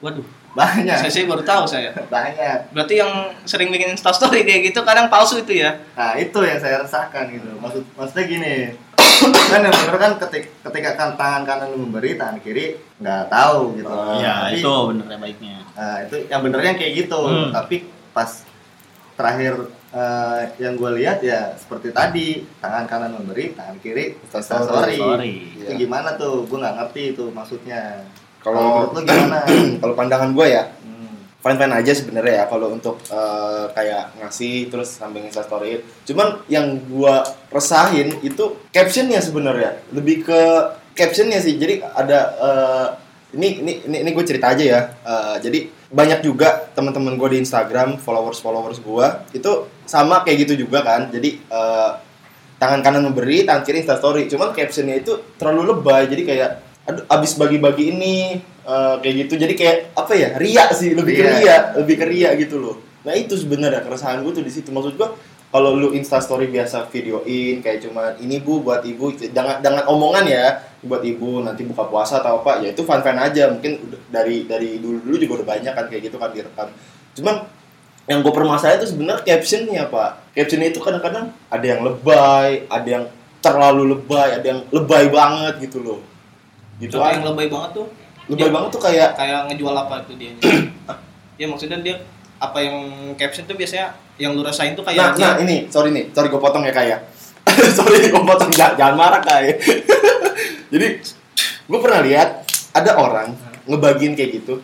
waduh Banyak. saya, saya baru tahu saya <laughs> Banyak. berarti yang sering bikin instastory kayak gitu kadang palsu itu ya Nah itu yang saya rasakan gitu. Maksud maksudnya gini. <coughs> kan yang bener kan ketik, ketika kan tangan kanan lu memberi tangan kiri nggak tahu gitu. Ah, ya Tapi- itu benernya baiknya Nah, itu yang benernya kayak gitu. Hmm. Tapi pas terakhir eh, yang gue lihat ya seperti tadi tangan kanan memberi, tangan kiri instastory. Sorry. Itu gimana tuh? Gue nggak ngerti itu maksudnya. Kalau- menurut lu gimana? <clears throat> kalau pandangan gue ya Hmm. fine fine aja sebenarnya ya kalau untuk eh, kayak ngasih terus sambil insta story cuman yang gua resahin itu captionnya sebenarnya lebih ke captionnya sih jadi ada eh, ini ini ini, ini gue cerita aja ya Eh, jadi banyak juga teman-teman gue di Instagram followers followers gue itu sama kayak gitu juga kan. Jadi eh, tangan kanan memberi tangan kiri insta story. Cuman captionnya itu terlalu lebay. Jadi kayak aduh abis bagi-bagi ini eh, kayak gitu. Jadi kayak apa ya ria sih. Lebih ke Iya. ria lebih ke ria gitu loh. Nah itu sebenarnya keresahan gue tuh di situ. Maksud gue kalau lu insta story biasa videoin kayak cuma ini bu buat ibu jangan jangan omongan ya buat ibu nanti buka puasa atau apa ya itu fun fun aja. Mungkin dari dari dulu dulu juga udah banyak kan kayak gitu kan direkam. Cuman yang gue permasalahan itu sebenarnya captionnya pak. Captionnya itu kadang-kadang ada yang lebay ada yang terlalu lebay ada yang lebay banget gitu loh. Gitu Contoh yang lebay banget tuh lebay dia- banget tuh kayak kayak ngejual apa tuh dia? <clears throat> Ya maksudnya dia apa yang caption tuh biasanya yang lu rasain tuh nah, kayak nah ini sorry nih sorry gue potong ya kayak <laughs> sorry gue potong jangan, jangan marah kayak <laughs> jadi gue pernah lihat ada orang ngebagiin kayak gitu.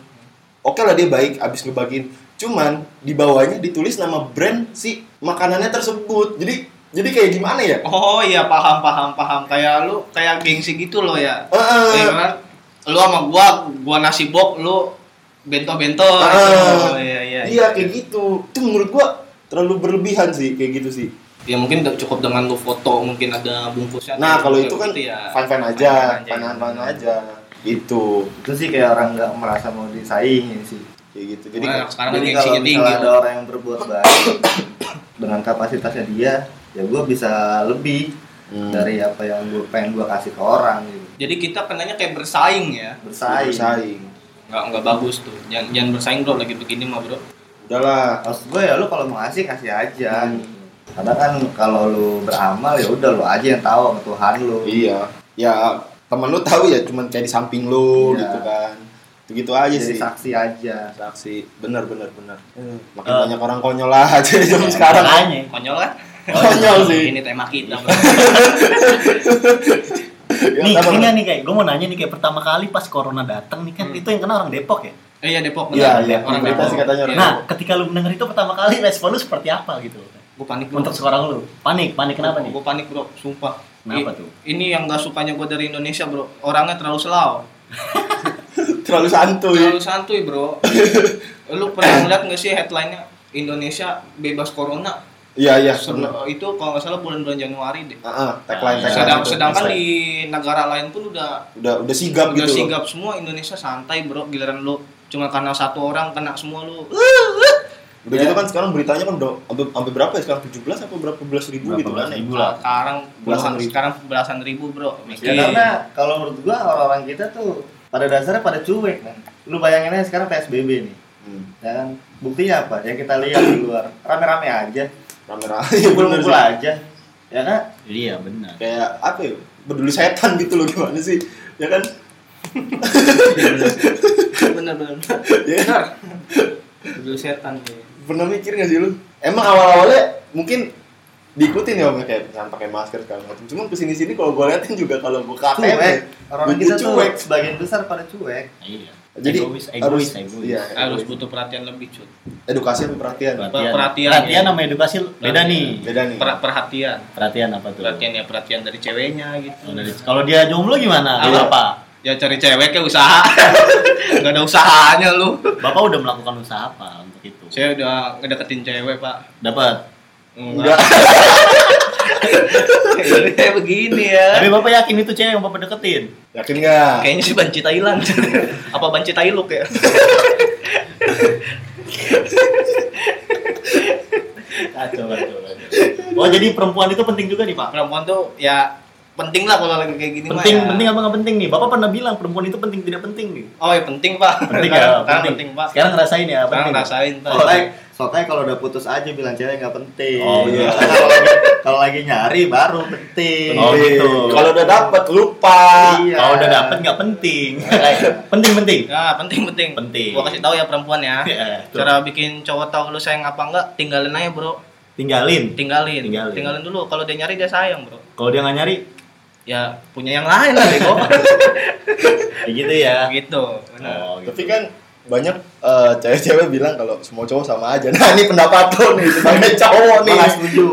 Oke lah dia baik abis ngebagiin cuman di bawahnya ditulis nama brand si makanannya tersebut. Jadi jadi kayak gimana ya? Oh iya paham paham paham. Kayak lu kayak gengsi gitu loh ya. Eh, Iya kan? lu sama gua gua nasi bok lu bento bento Ah, oh, iya iya iya kayak gitu itu menurut gua terlalu berlebihan sih kayak gitu sih ya mungkin udah cukup dengan lu foto mungkin ada bungkusnya nah kalau kayak itu kan gitu ya. fine fine aja Fine-fine fine aja. fine aja gitu Itu sih kayak orang nggak merasa mau disaingin sih. kayak gitu jadi Nah, sekarang kan Jadi gengsinya kalau tinggi misalnya ada orang yang berbuat baik <coughs> dengan kapasitasnya dia, ya gue bisa lebih. Hmm. dari apa yang gue pengen gue kasih ke orang gitu Jadi kita kenanya kayak bersaing ya. bersaing Bersaing. Nggak nggak bagus tuh. Jangan jangan bersaing bro lagi begini mah bro. Udahlah. maksud gue ya lu kalau mau ngasih kasih aja Hmm. karena kan kalau lu beramal ya udah lu aja yang tahu sama Tuhan lu Iya. Ya temen lu tahu ya cuman kayak di samping lu Iya. gitu kan. Begitu aja jadi sih. saksi aja Saksi. Bener bener bener. Makin Eh. banyak orang konyol <laughs> aja di zaman sekarang. Makanya. Konyol kan? Konyol sih. Ini tema kita. Ya, <laughs> Nih, apa, ini nih kayak gue mau nanya nih kayak pertama kali pas corona datang nih kan Hmm. itu yang kena orang Depok ya. Eh, Iya Depok. Iya, benar. iya. Orang Berita Depok. sih katanya orang Iya. Nah, ketika lu mendengar itu pertama kali respon lu seperti apa gitu? Gue panik bro. Untuk seorang lu, panik, panik kenapa nih? Gue panik bro, sumpah. Kenapa I- tuh? Ini yang gak sukanya gue dari Indonesia bro. Orangnya terlalu selau. <laughs> terlalu santuy. Terlalu santuy bro. Lu pernah ngeliat gak sih headline-nya Indonesia bebas corona? Iya iya. Itu kalau nggak salah bulan-bulan Januari deh. Heeh, tagline tagline. Sedang, itu. sedangkan Hashtag. di negara lain pun udah udah udah sigap udah gitu. sigap semua Indonesia santai bro. Giliran lu cuma karena satu orang kena semua lu. Udah gitu kan sekarang beritanya kan udah sampai sampai berapa ya sekarang 17 apa berapa belas ribu Berapa gitu belas kan. ribu lah. Sekarang Belasan ribu. sekarang belasan ribu bro. ya karena kalau menurut gua orang-orang kita tuh pada dasarnya pada cuek kan lu bayangin aja sekarang PSBB nih Hmm. ya kan buktinya apa yang kita lihat di luar rame-rame aja Rame-rame. <laughs> Iya bener kumpul-kumpul sih. aja ya kan Iya benar. Kayak apa ya? Peduli setan gitu loh gimana sih? Ya kan? <laughs> bener bener. Ya. Bener. Dulu setan nih. Pernah mikir gak sih lu? Emang awal-awalnya mungkin diikutin ya om kayak misalnya pakai masker segala macam. Cuman ke sini sini kalau gue liatin juga kalau gue KTM cuek ya, orang kita tuh cuek. sebagian besar pada cuek Iya. Jadi egois, harus egois, egois. Iya, Harus egois. butuh perhatian lebih cuy. edukasi apa perhatian? Perhatian. Perhatian, Perhatian ya. sama edukasi beda nih. Beda nih. Per- perhatian. Perhatian apa tuh? Perhatian ya perhatian dari ceweknya gitu. Oh, dari- Kalau dia jomblo gimana? Apa? Apa? apa? Ya cari cewek ya usaha. <laughs> Gak ada usahanya lu. Bapak udah melakukan usaha apa untuk itu? Saya udah ngedeketin cewek, Pak. Dapat. Enggak. <laughs> Kayak begini ya. Tapi Bapak yakin itu cewek yang Bapak deketin? Yakin nggak? Kayaknya sih banci Thailand. <laughs> Apa banci Thailand ya? Kacau, kacau, kacau. Oh, jadi perempuan itu penting juga nih, Pak? Perempuan tuh ya penting lah kalau lagi kayak gini mah Penting, ya. penting apa nggak penting nih? Bapak pernah bilang perempuan itu penting tidak penting nih? Oh ya penting, Pak. Penting <laughs> ya, sekarang penting. penting, Pak. Sekarang ngerasain ya, Sekarang penting. rasain, Pak. soalnya soalnya kalau udah putus aja bilang cewek nggak penting Oh, iya. <laughs> kalau lagi kalau lagi nyari baru penting Oh, gitu. Kalau udah dapet lupa. Iya. Kalau udah dapet nggak penting. <laughs> penting, penting. Ya, penting penting. Penting. Gua kasih tahu ya perempuan ya. Iya, tuh. Cara bikin cowok tahu lu sayang apa enggak, tinggalin aja, Bro. Tinggalin. Tinggalin. Tinggalin. dulu. Kalau dia nyari dia sayang, Bro. Kalau dia nggak nyari, Ya punya yang lain lah, Bego. kayak <laughs> gitu ya. gitu. Benar. Oh, gitu. Tapi kan banyak eh, cewek-cewek bilang kalau semua cowok sama aja. <laughs> Nah ini pendapat lo nih sebagai cowok nih. Malah setuju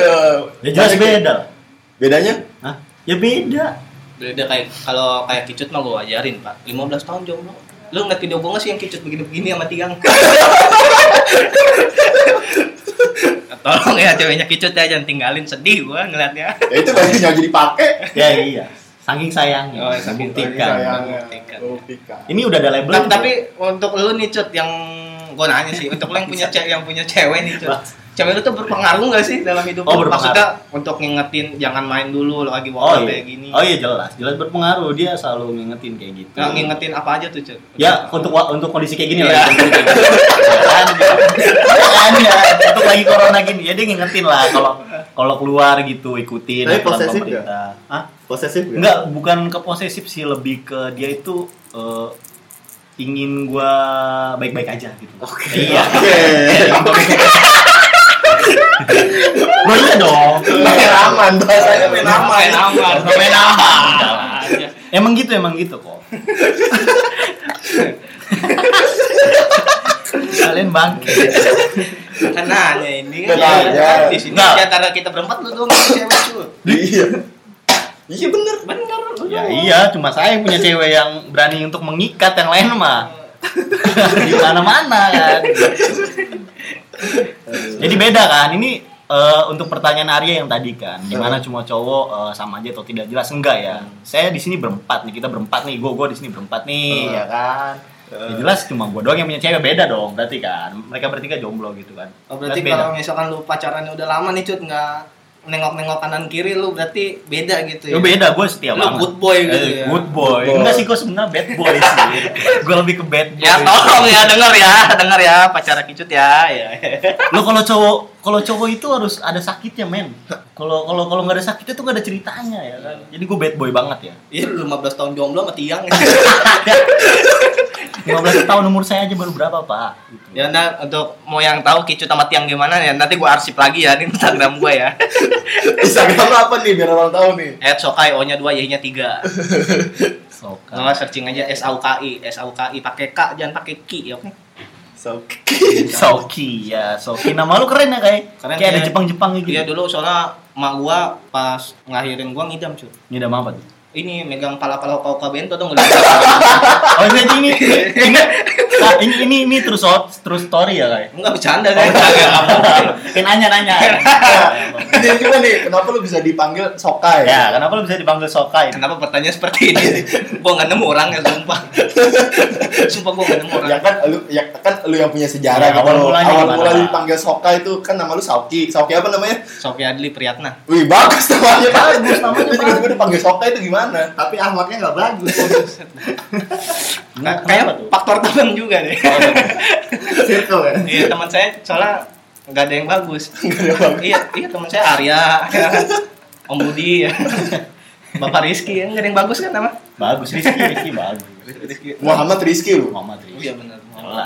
<laughs> Ya jelas beda. Bedanya? Hah? Ya beda. Beda kayak kalau kayak kicut mah gua ajarin, Pak. 15 tahun jomblo. Lu ngeliat video gua nggak sih yang kicut begini-begini sama tiang? <laughs> Tolong ya ceweknya kicut ya jangan tinggalin sedih gua ngeliatnya. Ya itu bajunya jadi pakai. Ya iya. Saking sayangnya. Oh, saking Membuktikan. sayangnya. Membuktikan. Membuktikan. Ini udah ada label. Tapi, tapi untuk lu nih cut yang gua nanya sih, untuk lu yang punya cewek yang punya cewek nih cut. Cewek lu tuh berpengaruh gak sih dalam hidup Oh, lu? berpengaruh. Maksudnya untuk ngingetin jangan main dulu lagi Oh waktu iya. kayak gini. Oh iya jelas, jelas berpengaruh dia selalu ngingetin kayak gitu. Nggak ngingetin apa aja tuh cut? Ya untuk untuk kondisi kayak gini Iya. lah. kondisi kayak gini. Ya kan, Ya kan, ya. Untuk lagi corona gini, ya dia ngingetin lah kalau kalau keluar gitu ikutin Tapi posesif pemerintah. Hah? posesif ya Enggak, bukan ke posesif sih, lebih ke dia itu eh, ingin gua baik-baik aja gitu. Oke. Iya. <laughs> <laughs> Loh iya dong. Main aman bahasanya main aman. Main aman. Main aman. Emang gitu, emang gitu kok. Kalian bangke. Kan nanya ini kan. Nanya. Di sini di antara kita berempat lu doang yang cewek cut. Iya. Iya bener. Bener Ya iya, cuma saya yang punya cewek yang berani untuk mengikat yang lain mah. Di mana-mana kan. <laughs> Jadi beda kan? Ini eh, untuk pertanyaan Arya yang tadi kan, gimana cuma cowok eh, sama aja atau tidak jelas enggak ya? Saya di sini berempat nih, kita berempat nih, gue gue di sini berempat nih, Hmm. ya kan? Ya jelas cuma gue doang yang punya cewek beda dong, berarti kan? Mereka bertiga jomblo gitu kan? Oh, berarti kalau misalkan lu pacarannya udah lama nih cut nggak nengok-nengok kanan kiri lu berarti beda gitu Lu ya. beda, gue setia Lu banget. good boy gitu Eh, ya. Good boy. Good boy. Enggak sih, gue sebenarnya bad boy sih. <laughs> gue lebih ke bad boy. Ya tolong ya denger ya, denger ya pacara kicut ya. ya. Lu kalau cowok kalau cowok itu harus ada sakitnya, men. Kalau kalau kalau nggak ada sakitnya tuh nggak ada ceritanya ya kan. Jadi gue bad boy banget ya. Iya lu 15 tahun jomblo sama tiang. <laughs> 15 tahun umur saya aja baru berapa, Pak? Gitu. ya nah untuk mau yang tahu kicut sama tiang gimana ya nanti gua arsip lagi ya di Instagram gua ya. <laughs> Instagram apa nih biar orang tahu nih At Sokai O-nya 2, Y-nya 3. <laughs> Soka. Nggak searching aja S A U K I, S A U K I pakai K jangan pakai Ki ya oke. so <laughs> Soki ya, Soki. Nama lu keren ya kayak. Keren, kayak ada ya. Jepang-Jepang gitu. Iya dulu soalnya mak gua pas ngelahirin gua ngidam cuy. Nama apa tuh? Ini megang pala-pala kau kau bento tuh nggak <laughs> Oh ini ini ini ah, ini ini ini terus terus story ya kayak. Enggak bercanda kan? Kayak nanya nanya. <laughs> Ini juga nih kenapa lu bisa dipanggil Sokai ya, kenapa lu bisa dipanggil Sokai? Kenapa pertanyaan seperti ini? gua nggak nemu orangnya sumpah. sumpah gua nggak nemu orang. ya kan lu ya kan lu yang punya sejarah Ya, gitu awal mulanya awal gimana? mulanya dipanggil Sokai itu kan nama lu Sauki Sauki apa namanya Sofi Adli Priyatna. wih bagus namanya Bagus, namanya tiba-tiba dipanggil Sokai itu gimana Tapi ahmaknya nggak bagus. <laughs> Nah, Kayak faktor temen juga deh. Circle ya. Iya teman saya soalnya nggak ada yang bagus. <laughs> Yang. Iya iya teman saya Arya, ya. Om Budi, ya. Bapak Rizky, ya. nggak ada yang bagus kan nama? Bagus Rizky, Rizky bagus. Rizky. Muhammad Rizky lu Muhammad Oh, Rizky. Iya benar.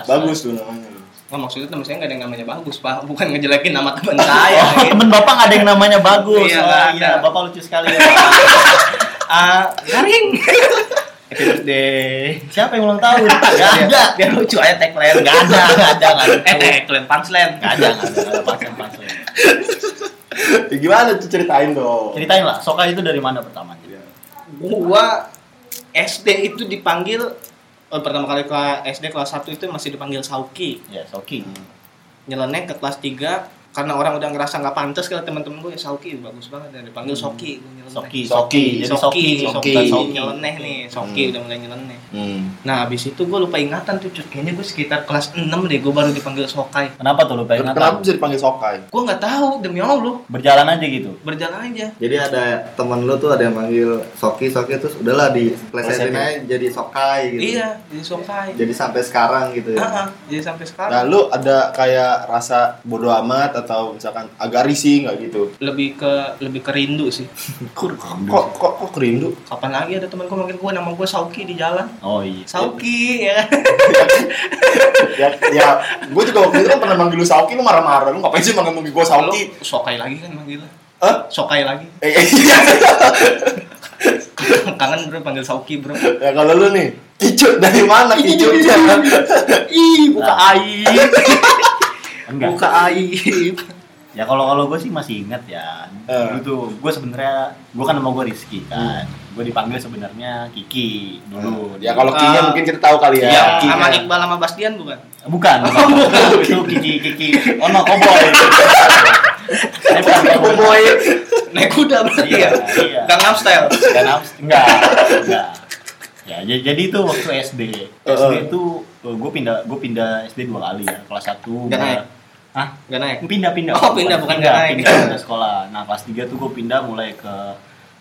Bagus tuh namanya Nggak maksudnya teman saya nggak ada yang namanya bagus, Pak. Bukan ngejelekin nama teman saya. Oh, gitu. temen bapak nggak ada yang namanya bagus. Iya, oh, iya, ada. bapak lucu sekali ya. <laughs> Ah, garing. <laughs> Happy birthday. Siapa yang ulang tahun? Gak ada. Biar lucu aja tagline. Gak ada, gak ada, gak ada. Eh, tagline punchline. Gak ada, gak ada, gak ada pasang pasang. <laughs> ya, gimana tuh ceritain dong Ceritain lah, Soka itu dari mana pertama? Gua SD itu dipanggil oh, pertama kali ke SD kelas 1 itu masih dipanggil Sauki. Ya, Soki. Nyeleneh ke kelas 3 karena orang udah ngerasa nggak pantas kalau teman-teman gue ya Sauki bagus banget ya dipanggil Soki gua nyeleneh. Soki, Soki. Soki. Jadi Soki, Soki, nih, Soki, bukan Soki. nyeleneh nih, Soki Hmm. udah mulai nyeleneh. hmm. Nah, habis itu gue lupa ingatan tuh, Cut. kayaknya gue sekitar kelas 6 deh, gue baru dipanggil Sokai. Kenapa tuh lu pengen kenapa bisa dipanggil Sokai Gue nggak tahu, demi Allah, Berjalan aja gitu. berjalan aja. Jadi ada temen lu tuh ada yang manggil Soki Soki terus udahlah di plesetin aja jadi Sokai gitu. Iya, jadi Sokai. Jadi sampai sekarang gitu ya. Ah, ah, jadi sampai sekarang. Nah, lu ada kayak rasa bodoh amat atau misalkan agak risih nggak gitu? lebih ke lebih ke rindu sih. <laughs> Kok kok kok, kok kerindu? Kapan lagi ada teman gue manggil gue nama gue Sauki di jalan. Oh iya. Sauki ya. <laughs> ya, ya gue juga waktu itu kan pernah manggil lu Sauki, lu marah-marah. Lu ngapain sih manggil gue Sauki? Lu Sokai lagi kan manggilnya. Hah? Sokai lagi. Eh, eh, iya. <laughs> Kangen bro panggil Sauki bro. ya kalau lu nih, kicut dari mana kicutnya? Ih, buka aib. Enggak. Buka aib. Ya kalau kalau gue sih masih ingat ya. Eh. Dulu tuh gue sebenarnya gue kan nama gue Rizky kan. Gue dipanggil sebenarnya Kiki dulu. ya kalau Ah. Kinya mungkin kita tahu kali ya. Iya, Kinya. sama Iqbal sama Bastian bukan? bukan, bukan. itu Kiki Kiki. Oh no, cowboy. Saya bukan Cowboy. Naik kuda berarti Iya, ya? iya. Gangnam Style. Dan abs- enggak, enggak. Ya, jadi, itu waktu SD. SD Uh-uh. itu gue pindah gue pindah SD dua kali ya. Kelas 1 Nggak naik? Hah? Gak naik. Pindah pindah. Oh, pindah, bukan nggak naik. Pindah, pindah sekolah. Nah, kelas 3 tuh gue pindah mulai ke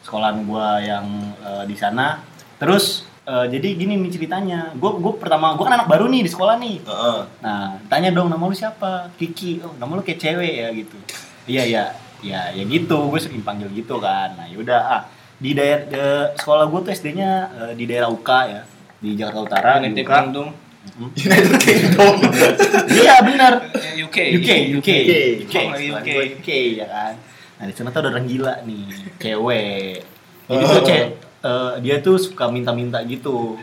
sekolahan gua yang eh, di sana. Terus eh, jadi gini nih ceritanya. Gue gue pertama gue kan anak baru nih di sekolah nih. Heeh. Nah, tanya dong nama lu siapa? Kiki. Oh, nama lu kayak cewek ya gitu. Iya, iya. Ya, ya gitu. Gue sering panggil gitu kan. Nah, yaudah ah. Di daerah de- sekolah gue tuh SD-nya eh, di daerah UK ya, di Jakarta Utara. di UK. Kingdom. <laughs> United Kingdom. <laughs> Iya, benar. Eh, UK. UK, UK, UK, Oh, UK. gue UK ya kan. Nah di sana tuh ada orang gila nih, cewek. Jadi tuh cewek, eh, dia tuh suka minta-minta gitu.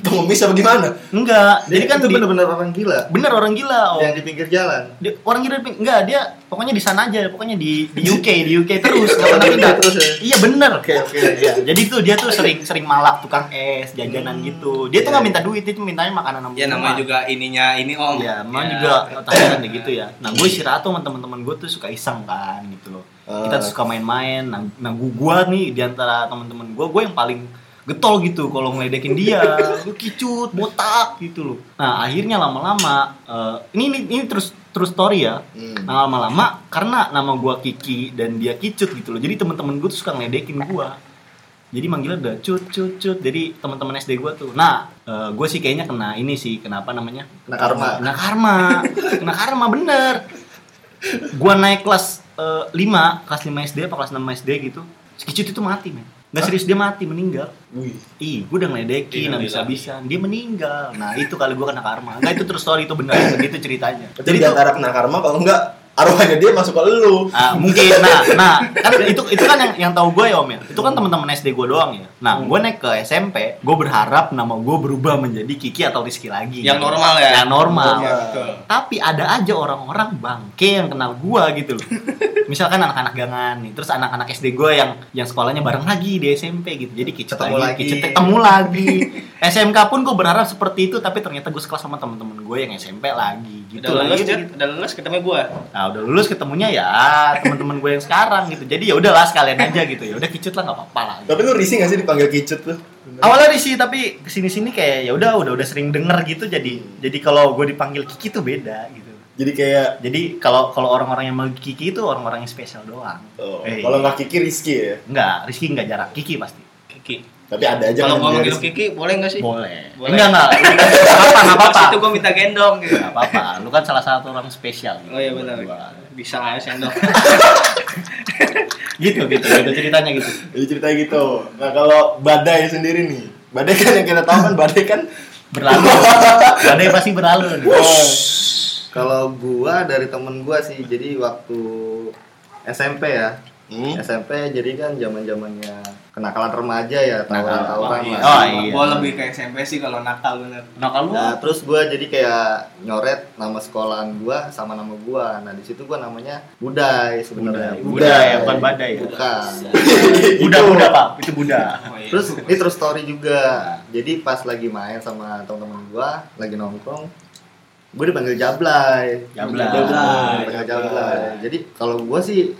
Itu ngemis apa gimana? Enggak, jadi kan itu di- bener-bener orang gila bener orang gila. Oh. yang di pinggir jalan. Dia- orang gila di ping- enggak dia pokoknya di sana aja, pokoknya di di UK, <laughs> di UK terus. <laughs> Nggak di UK pindah. terus ya? Iya bener. Oke, oke. Iya, <laughs> jadi tuh dia tuh sering sering malak tukang es, jajanan gitu. Dia tuh Iya. nggak minta duit, dia tuh mintanya makanan sama Ya namanya juga ininya ini om. Iya, emang Ya. juga tahunan kayak gitu ya. Nah, gue istirahat tuh sama teman-teman gue tuh suka iseng kan gitu loh. Kita Ah. tuh suka main-main. Nah, nah gue gua nih di antara teman-teman gue, gue yang paling getol gitu kalau ngeledekin dia. <laughs> Lu kicut botak gitu loh. Nah akhirnya lama-lama eh, ini, ini ini terus terus story ya. Hmm. nah, lama-lama karena nama gua Kiki dan dia kicut gitu loh. Jadi teman-teman gue tuh suka ngeledekin gua. Jadi manggilnya udah cut cut cut. Jadi teman-teman SD gua tuh. Nah gue sih kayaknya kena ini sih. Kenapa namanya? Kena karma. kena karma. Kena karma bener. Gua naik kelas eh, 5 kelas 5 SD apa kelas 6 SD gitu. Si Kicut itu mati men nggak serius dia mati meninggal Wih. Ih, gue udah ngeledekin, Gila, habis gila. habisan Dia meninggal. Nah, itu kali gue kena karma. Enggak, itu terus story itu benar begitu ceritanya. Jadi Jadi di itu antara kena karma kalau enggak arwahnya dia masuk ke lu. Ah, mungkin nah nah kan itu itu kan yang yang tahu gue ya om ya itu kan teman-teman SD gue doang ya nah gue naik ke SMP gue berharap nama gue berubah menjadi Kiki atau Rizky lagi Yang gitu. normal ya? yang normal Iya, betul. tapi ada aja orang-orang bangke yang kenal gue gitu loh misalkan anak-anak gangan nih terus anak-anak SD gue yang yang sekolahnya bareng lagi di SMP gitu jadi kicet Ketemu lagi, lagi. kicet ketemu lagi SMK pun gue berharap seperti itu tapi ternyata gue sekelas sama temen-temen gue yang SMP lagi gitu Udah lulus, lagi Jet? Udah lulus ketemu gua. Nah udah lulus ketemunya ya teman-teman gue yang sekarang gitu. Jadi ya udahlah sekalian aja gitu ya. Udah kicut lah nggak apa-apa lah. Tapi lu risih gak sih dipanggil kicut tuh? Awalnya risih tapi ke sini sini kayak ya udah udah udah sering denger gitu jadi jadi kalau gue dipanggil Kiki tuh beda gitu. Jadi kayak Jadi kalau kalau orang-orang yang manggil Kiki itu orang-orang yang spesial doang. oh, Eh, kalau nggak Kiki Rizky ya. Enggak, Rizky enggak jarak Kiki pasti. Kiki. Tapi ada aja Kalau kan Rizky. Kiki, boleh nggak sih? Boleh. Boleh. Enggak enggak. <laughs> Enggak apa-apa, enggak apa-apa. Itu gua minta gendong gitu. Enggak apa-apa. Lu kan salah satu orang spesial. gitu. Oh iya benar. Bisa aja sendok. <laughs> Gitu gitu gitu ceritanya gitu. Jadi ceritanya gitu. Nah kalau badai sendiri nih, badai kan yang kita tahu kan badai kan Berlalu. <laughs> Badai pasti berlalu. oh, Kalau gua dari temen gua sih, jadi waktu SMP ya, hmm? SMP jadi kan zaman zamannya kenakalan remaja ya, tawuran-tawuran iya. lah. Oh, iya. Gua lebih ke SMP sih kalau nakal bener. Nah kalau Nah, terus gua jadi kayak nyoret nama sekolahan gua sama nama gua. Nah, di situ gua namanya Budai sebenarnya. Budai. Budai, ya, bukan Badai ya? Bukan. <laughs> Buddha Buddha pak, itu Buddha. Oh, iya. Terus ini terus story juga. Jadi pas lagi main sama teman-teman gua, lagi nongkrong, gue dipanggil Jablay. Jablay. Jablay. Dipanggil Jablay. Jadi kalau gua sih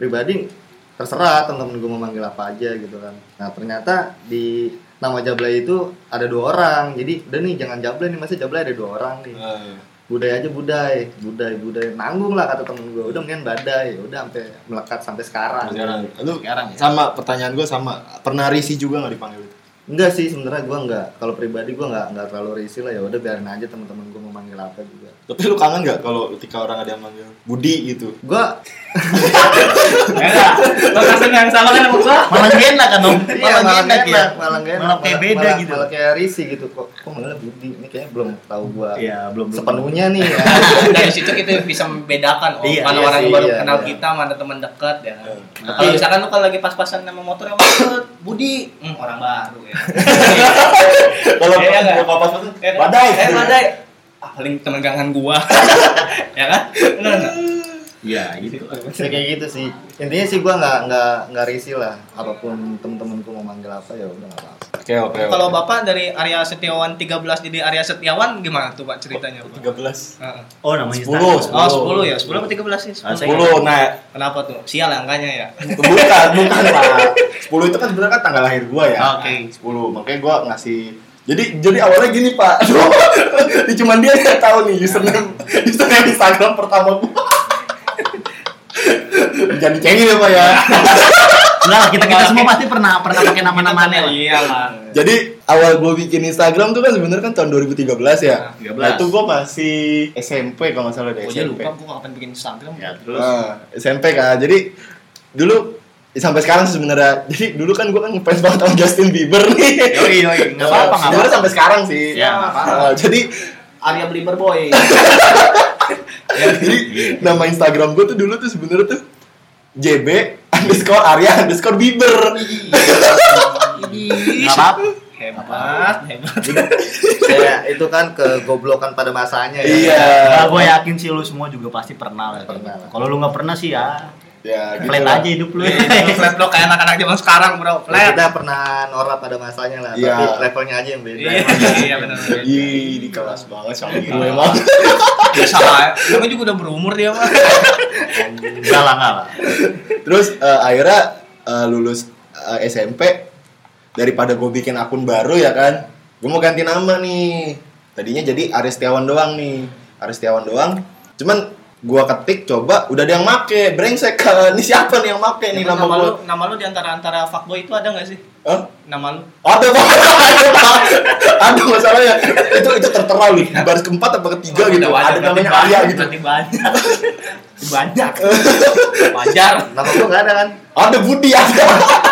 pribadi terserah teman-teman gua mau manggil apa aja gitu kan. Nah, ternyata di nama Jablay itu ada dua orang. Jadi udah nih jangan Jablay nih, masa Jablay ada dua orang nih. Eh, budaya aja budai budai budai nanggung lah kata temen gue udah mendingan badai udah sampai melekat sampai sekarang sekarang. Lu Sekarang ya. sama pertanyaan gue sama. Pernah risih juga nggak dipanggil itu? enggak sih sebenarnya gue enggak kalau pribadi gue enggak enggak terlalu risih lah ya udah biarin aja teman-teman gue mau manggil apa juga Tapi lu kangen nggak kalau ketika orang ada yang manggil Budi gitu? gue Enggak. Lo kasih yang sama kan sama gua. Malah gak enak kan om? iya malah enak gak enak malah gak enak Malah kayak beda malah, gitu. malah kayak risih gitu kok kok manggilnya Budi ini kayaknya belum tahu gue Iya belum belum. sepenuhnya nih ya <laughs> Dari situ kita bisa membedakan oh, Iya, mana iya orang sih, baru iya, kenal iya. kita, mana teman dekat ya. Nah, Kalau iya. misalkan lu kalau lagi pas-pasan sama motor yang macet, Budi, hmm, orang baru ya. <laughs> Kalau Iya nggak? kalau pas pas Ya kan? badai. Eh, badai. Ah, paling teman gangan gua. <laughs> ya kan? Nggak? Iya gitu. Ya, kayak gitu sih intinya sih gue nggak nggak nggak risih lah apa pun temen-temenku mau manggil apa ya udah nggak apa-apa Oke oke. Kalau Bapak dari Arya Setiawan 13 jadi Arya Setiawan gimana tuh Pak ceritanya? Pak? tiga belas. Heeh. Oh namanya Sepuluh. Oh, 10 ya? 10 apa 13 sih? Ah, 10. Sepuluh. Nah, Kenapa tuh? Sial angkanya ya. bukan bukan pak. <laughs> Sepuluh itu kan sebenarnya kan tanggal lahir gua ya. Oke. Sepuluh. Makanya gua ngasih jadi jadi awalnya gini pak, <laughs> ini cuman dia yang tahu nih username username Instagram pertama gua. Jangan dicengin ya pak ya. Enggak, kita kita semua pasti pernah pernah pakai nama-namanya lah. Iya lah. Jadi awal gue bikin Instagram tuh kan sebenarnya kan tahun 2013 ya. Nah, 13. Nah itu gue masih SMP kalau nggak salah deh Gue SMP. lupa gue kapan bikin Instagram. Ya terus. Nah, SMP kan. Jadi dulu sampai sekarang sih sebenarnya. Jadi dulu kan gue kan ngefans banget sama Justin Bieber nih. Yoi yoi, nggak apa-apa Sebenarnya sampai sekarang sih. Ya, apa-apa. Nah, jadi Arya Belieber Boy. <laughs> jadi nama Instagram gue tuh dulu tuh sebenarnya tuh JB underscore Arya underscore Bieber. Nggak apa-apa. Hebat, hebat. ya itu kan kegoblokan pada masanya ya Iya. Nah, gue yakin sih lu semua juga pasti pernah lah. Pernah. Kalau lu nggak pernah sih ya, Ya, gitu flat lah. aja hidup lu. Lu flat bro kayak anak-anak zaman sekarang bro. Ya, Flat. kita pernah norak pada masanya lah Iya. tapi levelnya aja yang beda Iya, iya benar. Ih, di kelas banget sama gue emang. Biasa lah. Namanya juga udah berumur dia mah. Enggak lah, enggak lah. Terus eh, akhirnya eh, lulus eh, SMP daripada gue bikin akun baru ya kan gue mau ganti nama nih tadinya jadi Aristiawan doang nih Aristiawan doang cuman gue ketik coba udah ada yang make brengsek kan <laughs> ini siapa nih yang make nih nama nama lu nama lu di antara antara fuckboy itu ada nggak sih? Hah? Nama lu? ada Pak. <laughs> ada masalahnya itu itu tertera nih baris keempat apa ketiga gitu Udah wajar, ada berarti namanya banyak, Arya gitu berarti banyak. <laughs> banyak. Wajar. Nama gua nggak ada kan? ada Budi ada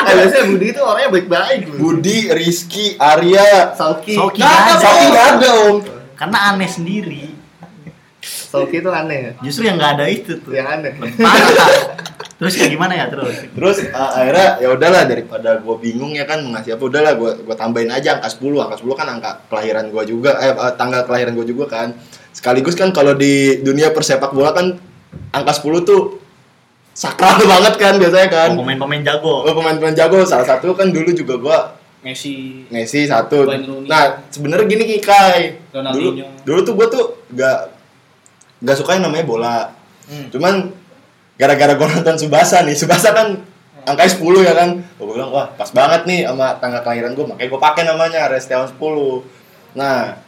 Nah, biasanya Budi itu orangnya baik-baik. Budi Rizky Arya. Nggak ada, ada. Sauki nggak ada om Karena aneh sendiri. Sauki itu aneh ya. Justru yang nggak ada itu tuh. Yang aneh. Parah. Terus kayak gimana ya terus? Terus uh, akhirnya ya udahlah daripada gue bingung ya kan ngasih apa udahlah gue gue tambahin aja angka 10. Angka 10 kan angka kelahiran gue juga eh uh, tanggal kelahiran gue juga kan. Sekaligus kan kalau di dunia persepak bola kan angka 10 tuh sakral <laughs> banget kan biasanya kan. Oh, Pemain-pemain jago. Oh, pemain-pemain jago salah satu kan dulu juga gue Messi. Messi satu. Nah, sebenarnya gini Ki, Kai. Dulu, dulu tuh gue tuh gak gak suka yang namanya bola. Hmm. Cuman gara-gara gue nonton Subasa nih, Subasa kan angkanya 10 ya kan. Gue bilang wah pas banget nih sama tanggal kelahiran gue, makanya gue pakai namanya Restiawan 10. Nah,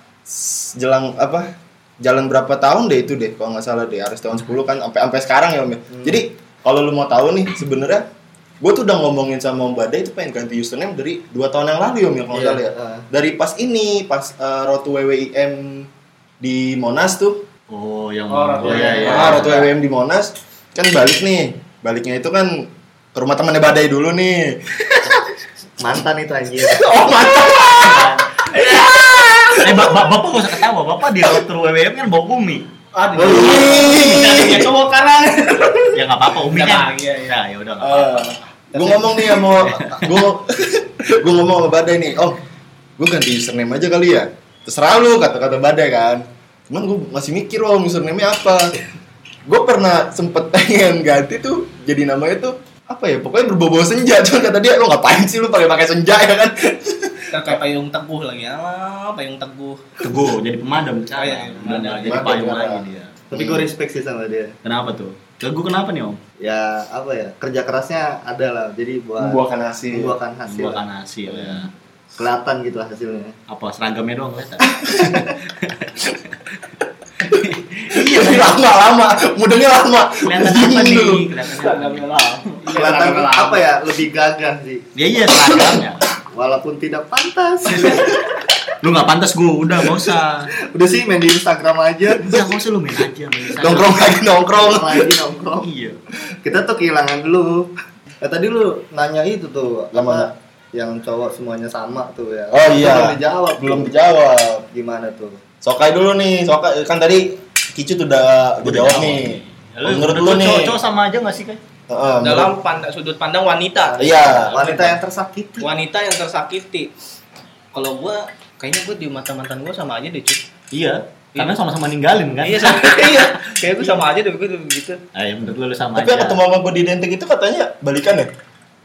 jelang apa? Jalan berapa tahun deh itu deh kalau nggak salah deh Arestiawan 10 kan sampai sampai sekarang ya Om. ya. Jadi kalau lu mau tahu nih sebenarnya gue tuh udah ngomongin sama Om Badai itu pengen ganti username dari dua tahun yang lalu ya Om ya kalau nggak Iya, salah ya. ah. Dari pas ini pas uh, Rotu WWIM di Monas tuh Oh, yang Oh, Ratu iya, iya. Ah, Ratu WWM di Monas kan balik nih. Baliknya itu kan ke rumah temannya Badai dulu nih. <laughs> Mantan itu anjir. <laughs> Oh, mantap. <laughs> Eh, ba- ba- bapak gak usah ketawa, bapak di rotor WWM kan bawa Umi. Aduh. Wih. Ya cowok karang. Ya nggak apa-apa, Umi kan. iya, iya. Ya, ya udah nggak apa-apa. gue ngomong nih sama gue gue ngomong sama Badai nih, Om, gue ganti username aja kali ya. Terserah lu kata-kata Badai kan. Cuman gue masih mikir om username apa. Gue pernah sempet pengen ganti tuh jadi namanya tuh apa ya pokoknya berbau-bau senja cuman kata dia lo ngapain sih lu pakai pakai senja ya kan <laughs> kayak payung teguh lagi. Alah, payung teguh. Teguh, jadi pemadam Oh, iya, sekarang. pemadam. Jadi Pemadam payung lagi dia. Tapi gue respect sih sama dia. Kenapa tuh? Teguh kenapa nih, Om? Ya apa ya kerja kerasnya ada lah. Jadi buat membuahkan hasil membuahkan hasil. Buahkan hasil ya. Kelihatan gitu hasilnya. Apa seragamnya doang kelihatan? iya lama lama mudahnya lama Kelihatan apa nih? dulu. Kelihatan apa? Kelihatan apa ya lebih gagah sih. Ya iya seragamnya. Walaupun tidak pantas. Lu nggak pantas gue, udah nggak usah. Udah sih main di Instagram aja. Udah nggak usah lu main aja main Instagram. nongkrong lagi nongkrong lagi nongkrong. Iya. Kita tuh kehilangan dulu. Eh tadi lu nanya itu tuh apa yang cowok semuanya sama tuh ya. Oh, iya. Belum dijawab. belum dijawab Gimana tuh? Sokai dulu nih Sokai kan tadi Kicu tuh udah Gua udah jawab nih Lu, menurut lu nih cowok sama aja nggak sih kan? Heeh, menurut- Dalam pandang, sudut pandang wanita. iya Wanita yang tersakiti. Wanita yang tersakiti. Kalau gua kayaknya gua di mata mantan gua sama aja deh, cuy. Iya. Karena sama-sama ninggalin kan? Iya sama <laughs> iya. Kayak gua sama aja deh tuh gitu. Ayo menurut lu, sama tapi aja. yang ketemu sama gue di Dentik itu katanya balikan ya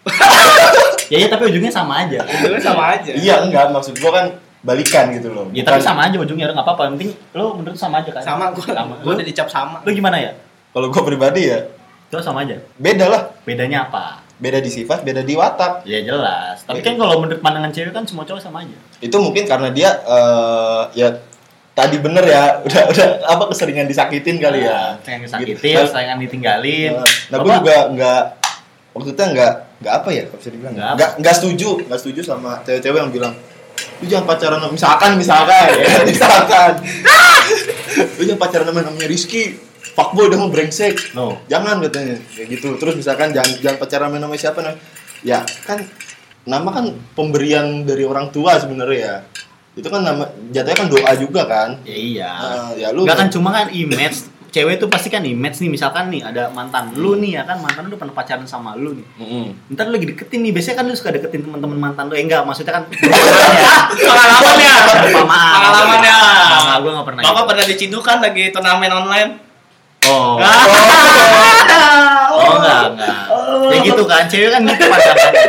<laughs> Ya iya tapi ujungnya sama aja. Itu sama aja. iya enggak maksud gue kan balikan gitu loh Ya tapi sama aja ujungnya nggak apa-apa. Penting lu menurut sama aja kan? Sama gua. Sama. Gua udah dicap sama. lu gimana ya? kalau gue pribadi ya Lu sama aja. beda lah Bedanya apa? beda di sifat beda di watak Ya jelas. Tapi kan kalau menurut pandangan cewek kan semua cowok sama aja. itu mungkin karena dia eh, ya tadi bener ya <laughs> udah udah apa keseringan disakitin kali ya Sayang Gitu. disakitin, sayang ditinggalin. nah gue Bapak- juga nggak maksudnya nggak nggak apa ya kalau bisa dibilang Nggak apa. nggak nggak setuju nggak setuju sama cewek-cewek yang bilang lu jangan pacaran sama misalkan misalkan. <laughs> Ya misalkan. Lu jangan pacaran sama namanya Rizky. Fuckboy udah mau brengsek. No. jangan katanya. Kayak gitu. Terus misalkan jangan jangan pacaran sama namanya siapa namanya? Ya kan nama kan pemberian dari orang tua sebenarnya ya. Itu kan nama jatuhnya kan doa juga kan. Ya iya. Ah, ya lu Enggak kan cuma kan image cewek tuh pasti kan image nih misalkan nih ada mantan lu nih ya kan mantan lu pernah pacaran sama lu nih Mm-mm. ntar lu lagi deketin nih biasanya kan lu suka deketin teman-teman mantan lu eh enggak maksudnya kan <laughs> Pengalamannya. Maaf. Pengalamannya. Enggak, gua enggak pernah Bapak pernah dicindukan lagi turnamen online. oh Ah. <laughs> oh enggak enggak ya gitu kan cewek kan gitu pacarannya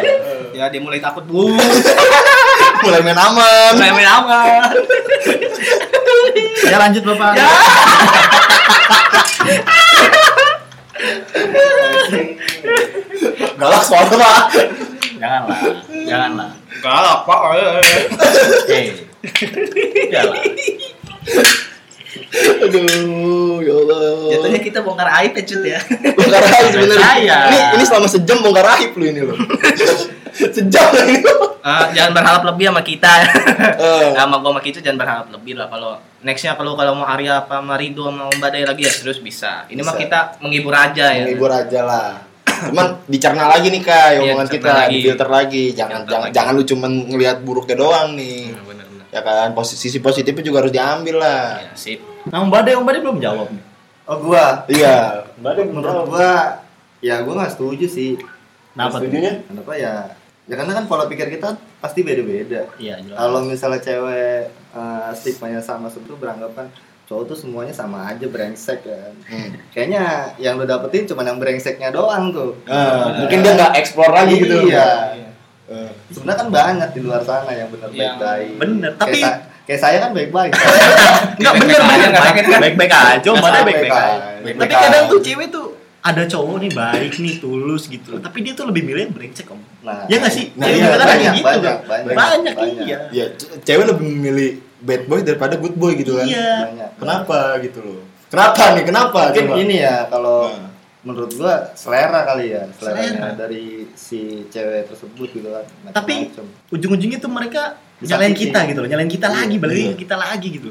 Ya dia mulai takut bu. <laughs> mulai main aman Mulai main aman. <laughs> ya lanjut bapak Ya. galak soalnya pak janganlah janganlah Galak, Pak. Eh. Iyalah. Aduh, ya Allah. Jatuhnya kita bongkar aib ya, Cut ya. bongkar aib sebenarnya. Ini ini selama sejam bongkar aib lu ini lo. <laughs> sejam ini lo. Ah, jangan berharap lebih sama kita. <laughs> Eh. sama gua sama kita jangan berharap lebih lah kalau nextnya kalau kalau mau Arya apa sama Rido sama Om Badai lagi ya serius bisa. Ini mah Bisa. kita menghibur aja ya. Menghibur aja lah. Cuman dicerna lagi nih kak, Iya, omongan kita, lagi. difilter lagi. Jangan Filter jangan lagi. jangan lu cuman ngelihat buruknya doang nih. Hmm, bener-bener. Ya kan, posisi sisi positifnya juga harus diambil lah. Ya, sip. Nah, Om Badai, Om Badai belum jawab nih. Oh gua, Iya. menurut gua ya gua nggak setuju sih. Kenapa? Setujunya? Kenapa ya? Ya karena kan pola pikir kita pasti beda-beda. Iya. Kalau misalnya cewek eh, stigmanya sama sebetulnya beranggapan cowok tuh semuanya sama aja brengsek kan. Hmm. Kayaknya yang lo dapetin cuma yang brengseknya doang tuh. Ah, mungkin dia nggak explore lagi gitu. Iya. Eh. Sebenarnya kan banyak di luar sana yang benar Yang baik-baik. bener, tapi- kayak, sa- kayak saya kan baik-baik. Enggak bener Baik-baik aja, bener nggak kan? baik-baik aja, Badai baik-baik aja. Baik-baik Tapi kadang tuh cewek tuh ada cowok nih baik nih tulus gitu tapi dia tuh lebih milih yang brengsek om Nah, ya nggak sih Nah, Cewek iya, kadang kayak banyak, gitu banyak, kan. banyak. banyak, Banyak. iya Ya, ce- cewek lebih memilih bad boy daripada good boy gitu kan. iya banyak. Kenapa gitu loh? Kenapa nih? Kenapa? Mungkin Coba. ini ya kalau Nah. menurut gua selera kali ya, seleranya Selera. dari si cewek tersebut gitu kan. Tapi- macam-macam. ujung-ujungnya tuh mereka Disakiti. nyalain kita gitu loh nyalain kita lagi balik Iya. kita lagi gitu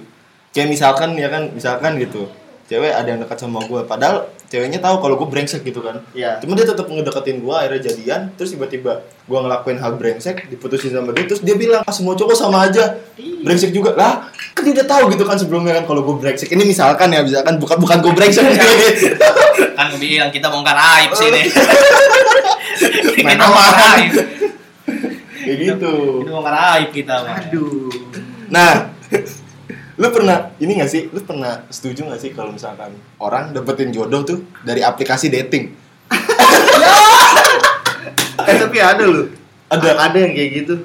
Kayak misalkan ya kan, misalkan gitu. Cewek ada yang dekat sama gue, padahal ceweknya tahu kalau gue brengsek gitu kan. Iya. Cuma dia tetap ngedeketin gue, akhirnya jadian, terus tiba-tiba gue ngelakuin hal brengsek, diputusin sama dia, terus dia bilang, ah semua cowok sama aja, brengsek juga. Lah, kan dia udah tahu gitu kan sebelumnya kan kalau gue brengsek. Ini misalkan ya, misalkan bukan bukan gue brengsek. <laughs> Kan gue bilang kita bongkar aib sih nih. <laughs> Main bongkar aman. aib. Kayak gitu. Kita bongkar aib kita. Aduh Nah, lu pernah ini gak sih? Lu pernah setuju gak sih kalau misalkan orang dapetin jodoh tuh dari aplikasi dating? Eh tapi ada loh. Ada. Ada yang kayak gitu.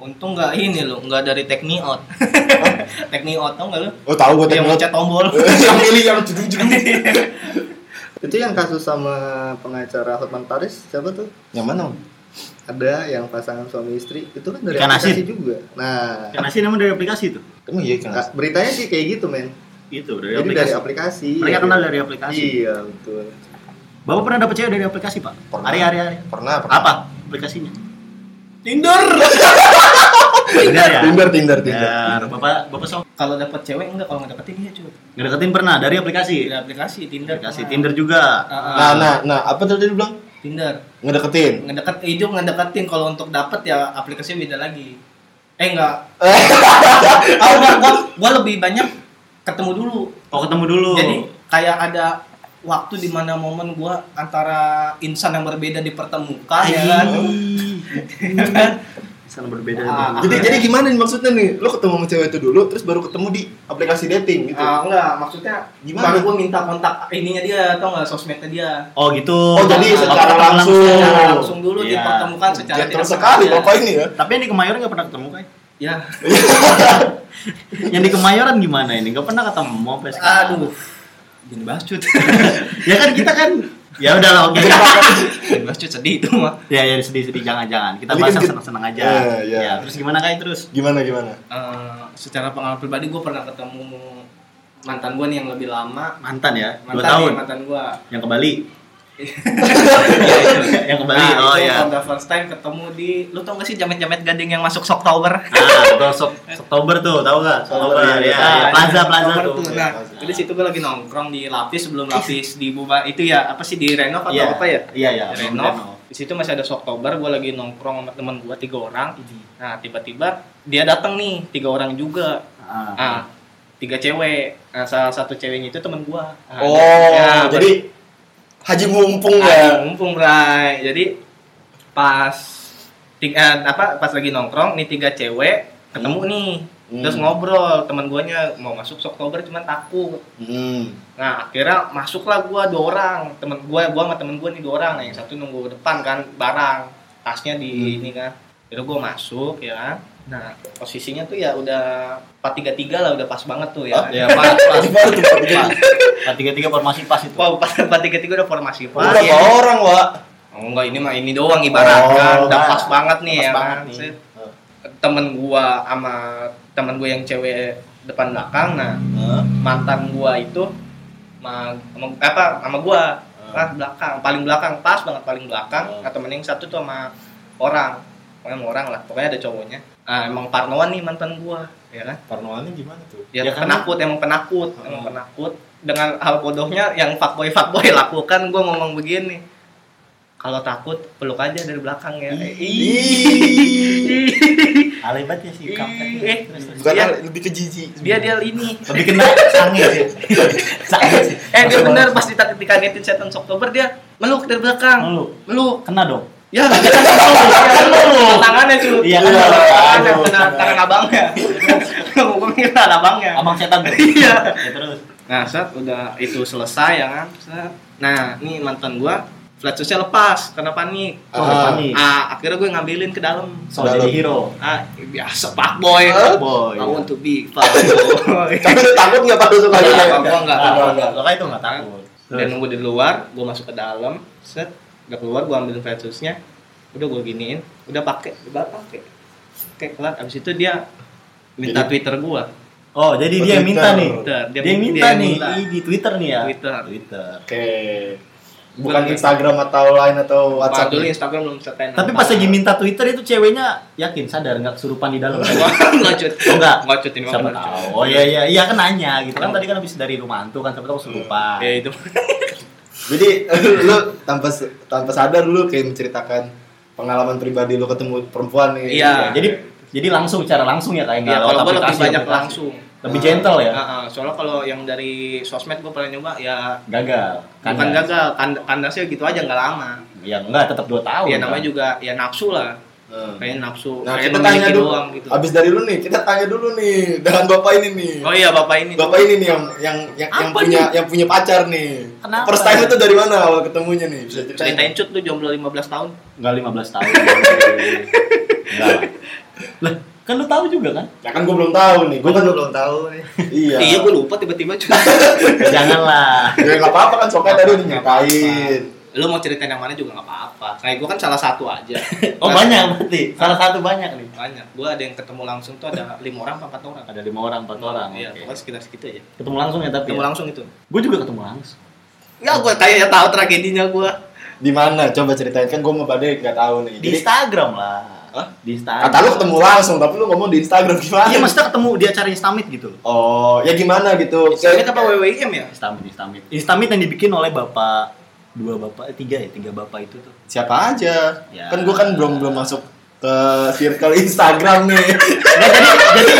Untung nggak ini loh, nggak dari Techniot. <laughs> Techniot tau nggak lu? Oh tahu gue Yang mencet tombol. <laughs> yang milih yang jedung-jedung. Itu yang kasus sama pengacara Hotman Paris siapa tuh? Yang mana? Ada yang pasangan suami istri itu kan dari Ikan aplikasi asin. juga. Nah, karena sih namanya dari aplikasi tuh Emang iya kan? nah, beritanya sih kayak gitu men. itu dari Jadi aplikasi dari aplikasi. mereka Iya. kenal dari aplikasi Iya betul. bapak pernah dapet cewek dari aplikasi pak Pernah. hari hari hari Pernah, pernah. apa aplikasinya Tinder. Tinder ya Tinder, Tinder, Tinder. Ya, bapak bapak sok Kalau dapet cewek enggak, kalau nggak dapetin iya cuy. ngedeketin pernah dari aplikasi Dari aplikasi Tinder. aplikasi pernah. Tinder juga Ah, ah. Nah, nah, nah, apa tadi bilang? Tinder. Ngedeketin. Ngedeket itu ngedeketin kalau untuk dapet ya aplikasinya beda lagi. Eh enggak. <laughs> oh, enggak, gua, gua lebih banyak ketemu dulu. oh ketemu dulu Jadi kayak ada waktu di mana momen gua antara insan yang berbeda dipertemukan ya kan. <laughs> sana berbeda Ah. Jadi jadi gimana nih maksudnya nih? Lu ketemu sama cewek itu dulu terus baru ketemu di aplikasi dating gitu. Ah, enggak, maksudnya Gimana? baru gua minta kontak ininya dia atau enggak sosmednya dia. oh gitu Oh, jadi secara ketemu langsung. Secara langsung dulu Iya. dipertemukan secara Gentle tidak sekali sengaja. bapak ini ya. tapi yang di Kemayoran nggak pernah ketemu kan Ya. <laughs> yang di Kemayoran gimana ini nggak pernah ketemu sampai sekarang Aduh. Gini bascut. <laughs> ya kan kita kan <laughs> ya udah lah oke <laughs> bascut sedih itu mah. ya ya sedih sedih. Jangan jangan kita bahas yang senang senang aja. Iya, iya. ya terus gimana kayak terus? Gimana gimana? Eh, secara pengalaman pribadi gue pernah ketemu mantan gue nih yang lebih lama. Mantan ya? Dua mantan tahun? nih, mantan gue yang ke Bali. Yang ke Bali nah, oh itu ya the first time ketemu di lu tau gak sih jamet-jamet gading yang masuk Oktober ah betul sok Oktober tuh tahu nggak? Oktober iya, ya, iya. ya. plaza plaza Oktober tuh. nah jadi situ gue lagi nongkrong di lapis sebelum lapis di buba itu ya apa sih di renov atau Iya. apa ya? Iya iya Di renov. Di situ masih ada Oktober gue lagi nongkrong sama teman gue tiga orang. Nah tiba-tiba dia datang nih tiga orang juga. Ah. ah tiga cewek. Nah, salah satu ceweknya itu teman gue nah, Oh, ya, jadi haji mumpung ya. mumpung Bray. Jadi pas tiga apa pas lagi nongkrong nih tiga cewek ketemu nih Hmm. terus ngobrol teman guanya mau masuk Oktober cuman takut Hmm. nah akhirnya masuklah gua dua orang temen gua gua sama temen gua nih dua orang nah yang satu nunggu depan kan barang tasnya di Hmm. ini kan jadi gua masuk ya kan nah posisinya tuh ya udah empat tiga tiga lah udah pas banget tuh ya Hah? kan? ya pas pas Gimana tuh Pak? pas tiga tiga formasi pas itu Wah, empat tiga tiga udah formasi pas berapa ya. orang, Wak? Oh enggak ini mah ini doang ibaratkan Oh, udah nah. pas banget nih Pas ya banget kan. nih. Temen gua sama temen gua yang cewek depan belakang nah Hah? mantan gua itu sama, sama apa sama gua Hmm. ah belakang paling belakang pas banget paling belakang Hmm. nah temen yang satu tuh sama orang pokoknya sama orang lah pokoknya ada cowoknya ah, emang parnoan nih mantan gua ya kan Parnoannya gimana tuh? ya, Ya kan? penakut emang penakut Hmm. emang penakut dengan hal bodohnya yang fuckboy fuckboy <laughs> lakukan gua ngomong begini kalau takut peluk aja dari belakang ya Alay banget ya si kampret. Eh. Bukan Dia- lebih ke jijik. dia dia ini Lebih kena sange sih. sange sih. eh dia bener pas dita- dikagetin setan Oktober dia meluk dari belakang Meluk. meluk Kena dong. Ya <laughs> meluk tangannya cuy Iya, kan? tangan abangnya gue mikir abangnya Abang setan. Iya. Ya terus. nah saat udah itu selesai ya kan set. nah nih mantan gua flat shoesnya lepas karena panik Oh, Ah. panik. ah akhirnya gue ngambilin ke dalam So jadi hero. ah biasa pak boy Boy. I want to be fuck boy <laughs> Tapi lu takut nggak pada suka Enggak, gitu? gua enggak. Lo kan itu enggak takut. dan nunggu di luar gue masuk ke dalam set udah keluar gue ambilin flat shoesnya udah gue giniin udah pakai udah pakai oke kelar abis itu dia minta Jadi- twitter gue Oh, jadi Oh, dia yang minta Twitter. nih. Twitter. Dia, Dia minta dia nih minta. Di Twitter nih ya. Twitter. Twitter. Oke. Bukan Instagram atau lain atau WhatsApp dulu Instagram belum bisa tenan. Tapi pas lagi minta Twitter itu ceweknya yakin sadar nggak kesurupan di dalam. <laughs> Enggak cut. Oh, enggak? Enggak cut ini Siapa tahu. Oh iya iya iya kan nanya gitu kan tadi kan habis dari rumah hantu kan siapa tahu kesurupan. Ya itu. Jadi lu tanpa tanpa sadar lu kayak menceritakan pengalaman pribadi lu ketemu perempuan nih. Iya. Jadi jadi langsung secara langsung ya kayak Ya nggak lewat kalau gue lebih banyak aplikasi. langsung. Lebih gentle ya. Ah. soalnya kalau yang dari sosmed gue pernah nyoba ya Gagal. bukan Kandas. gagal, kand- kandasnya gitu aja nggak lama. Ya enggak tetap 2 tahun. Ya kan. namanya juga ya nafsu lah. Hmm. Kayak nafsu. Nah, kayak kita tanya memiliki dulu. doang gitu. Abis dari lu nih, kita tanya dulu nih <laughs> dengan bapak ini nih. Oh iya bapak ini. Bapak ini nih yang yang yang, yang punya yang punya pacar nih. Kenapa? First time itu dari mana awal ketemunya nih? Bisa ceritain? Ceritain cut lu jomblo 15 tahun. Enggak 15 tahun. <laughs> Enggak. lah. Kan lu tahu juga kan? Ya kan gue belum tahu nih. Gue Gue kan kan belum tahu nih. iya. Iya gue lupa tiba-tiba cut. <laughs> Janganlah. Ya nggak apa-apa kan soalnya tadi udah nyatain. Lu mau ceritain yang mana juga nggak apa-apa. Kayak gue kan salah satu aja. <laughs> Oh banyak berarti. Salah satu banyak nih. Banyak. Gue ada yang ketemu langsung tuh ada lima orang, empat orang. Ada lima orang, empat orang. Iya, oke. pokoknya sekitar segitu aja. Ketemu langsung ya tapi. Ketemu langsung itu. Gue juga ketemu langsung. Ya gue kayaknya tahu tragedinya gue. Di mana? Coba ceritain kan gue mau pada nggak tahu nih. Di Instagram lah. Hah? Di Instagram. kata lu ketemu langsung, tapi lu ngomong di Instagram gimana? Iya maksudnya ketemu dia cari Instamit gitu. Oh, ya gimana gitu? Ini apa WWIM ya? Instamit, Instamit. Instamit yang dibikin oleh bapak dua bapak, eh, tiga ya, tiga bapak itu tuh. Siapa aja? Ya. Kan gue kan belum belum masuk ke circle Instagram nih. <laughs> Nggak, jadi jadi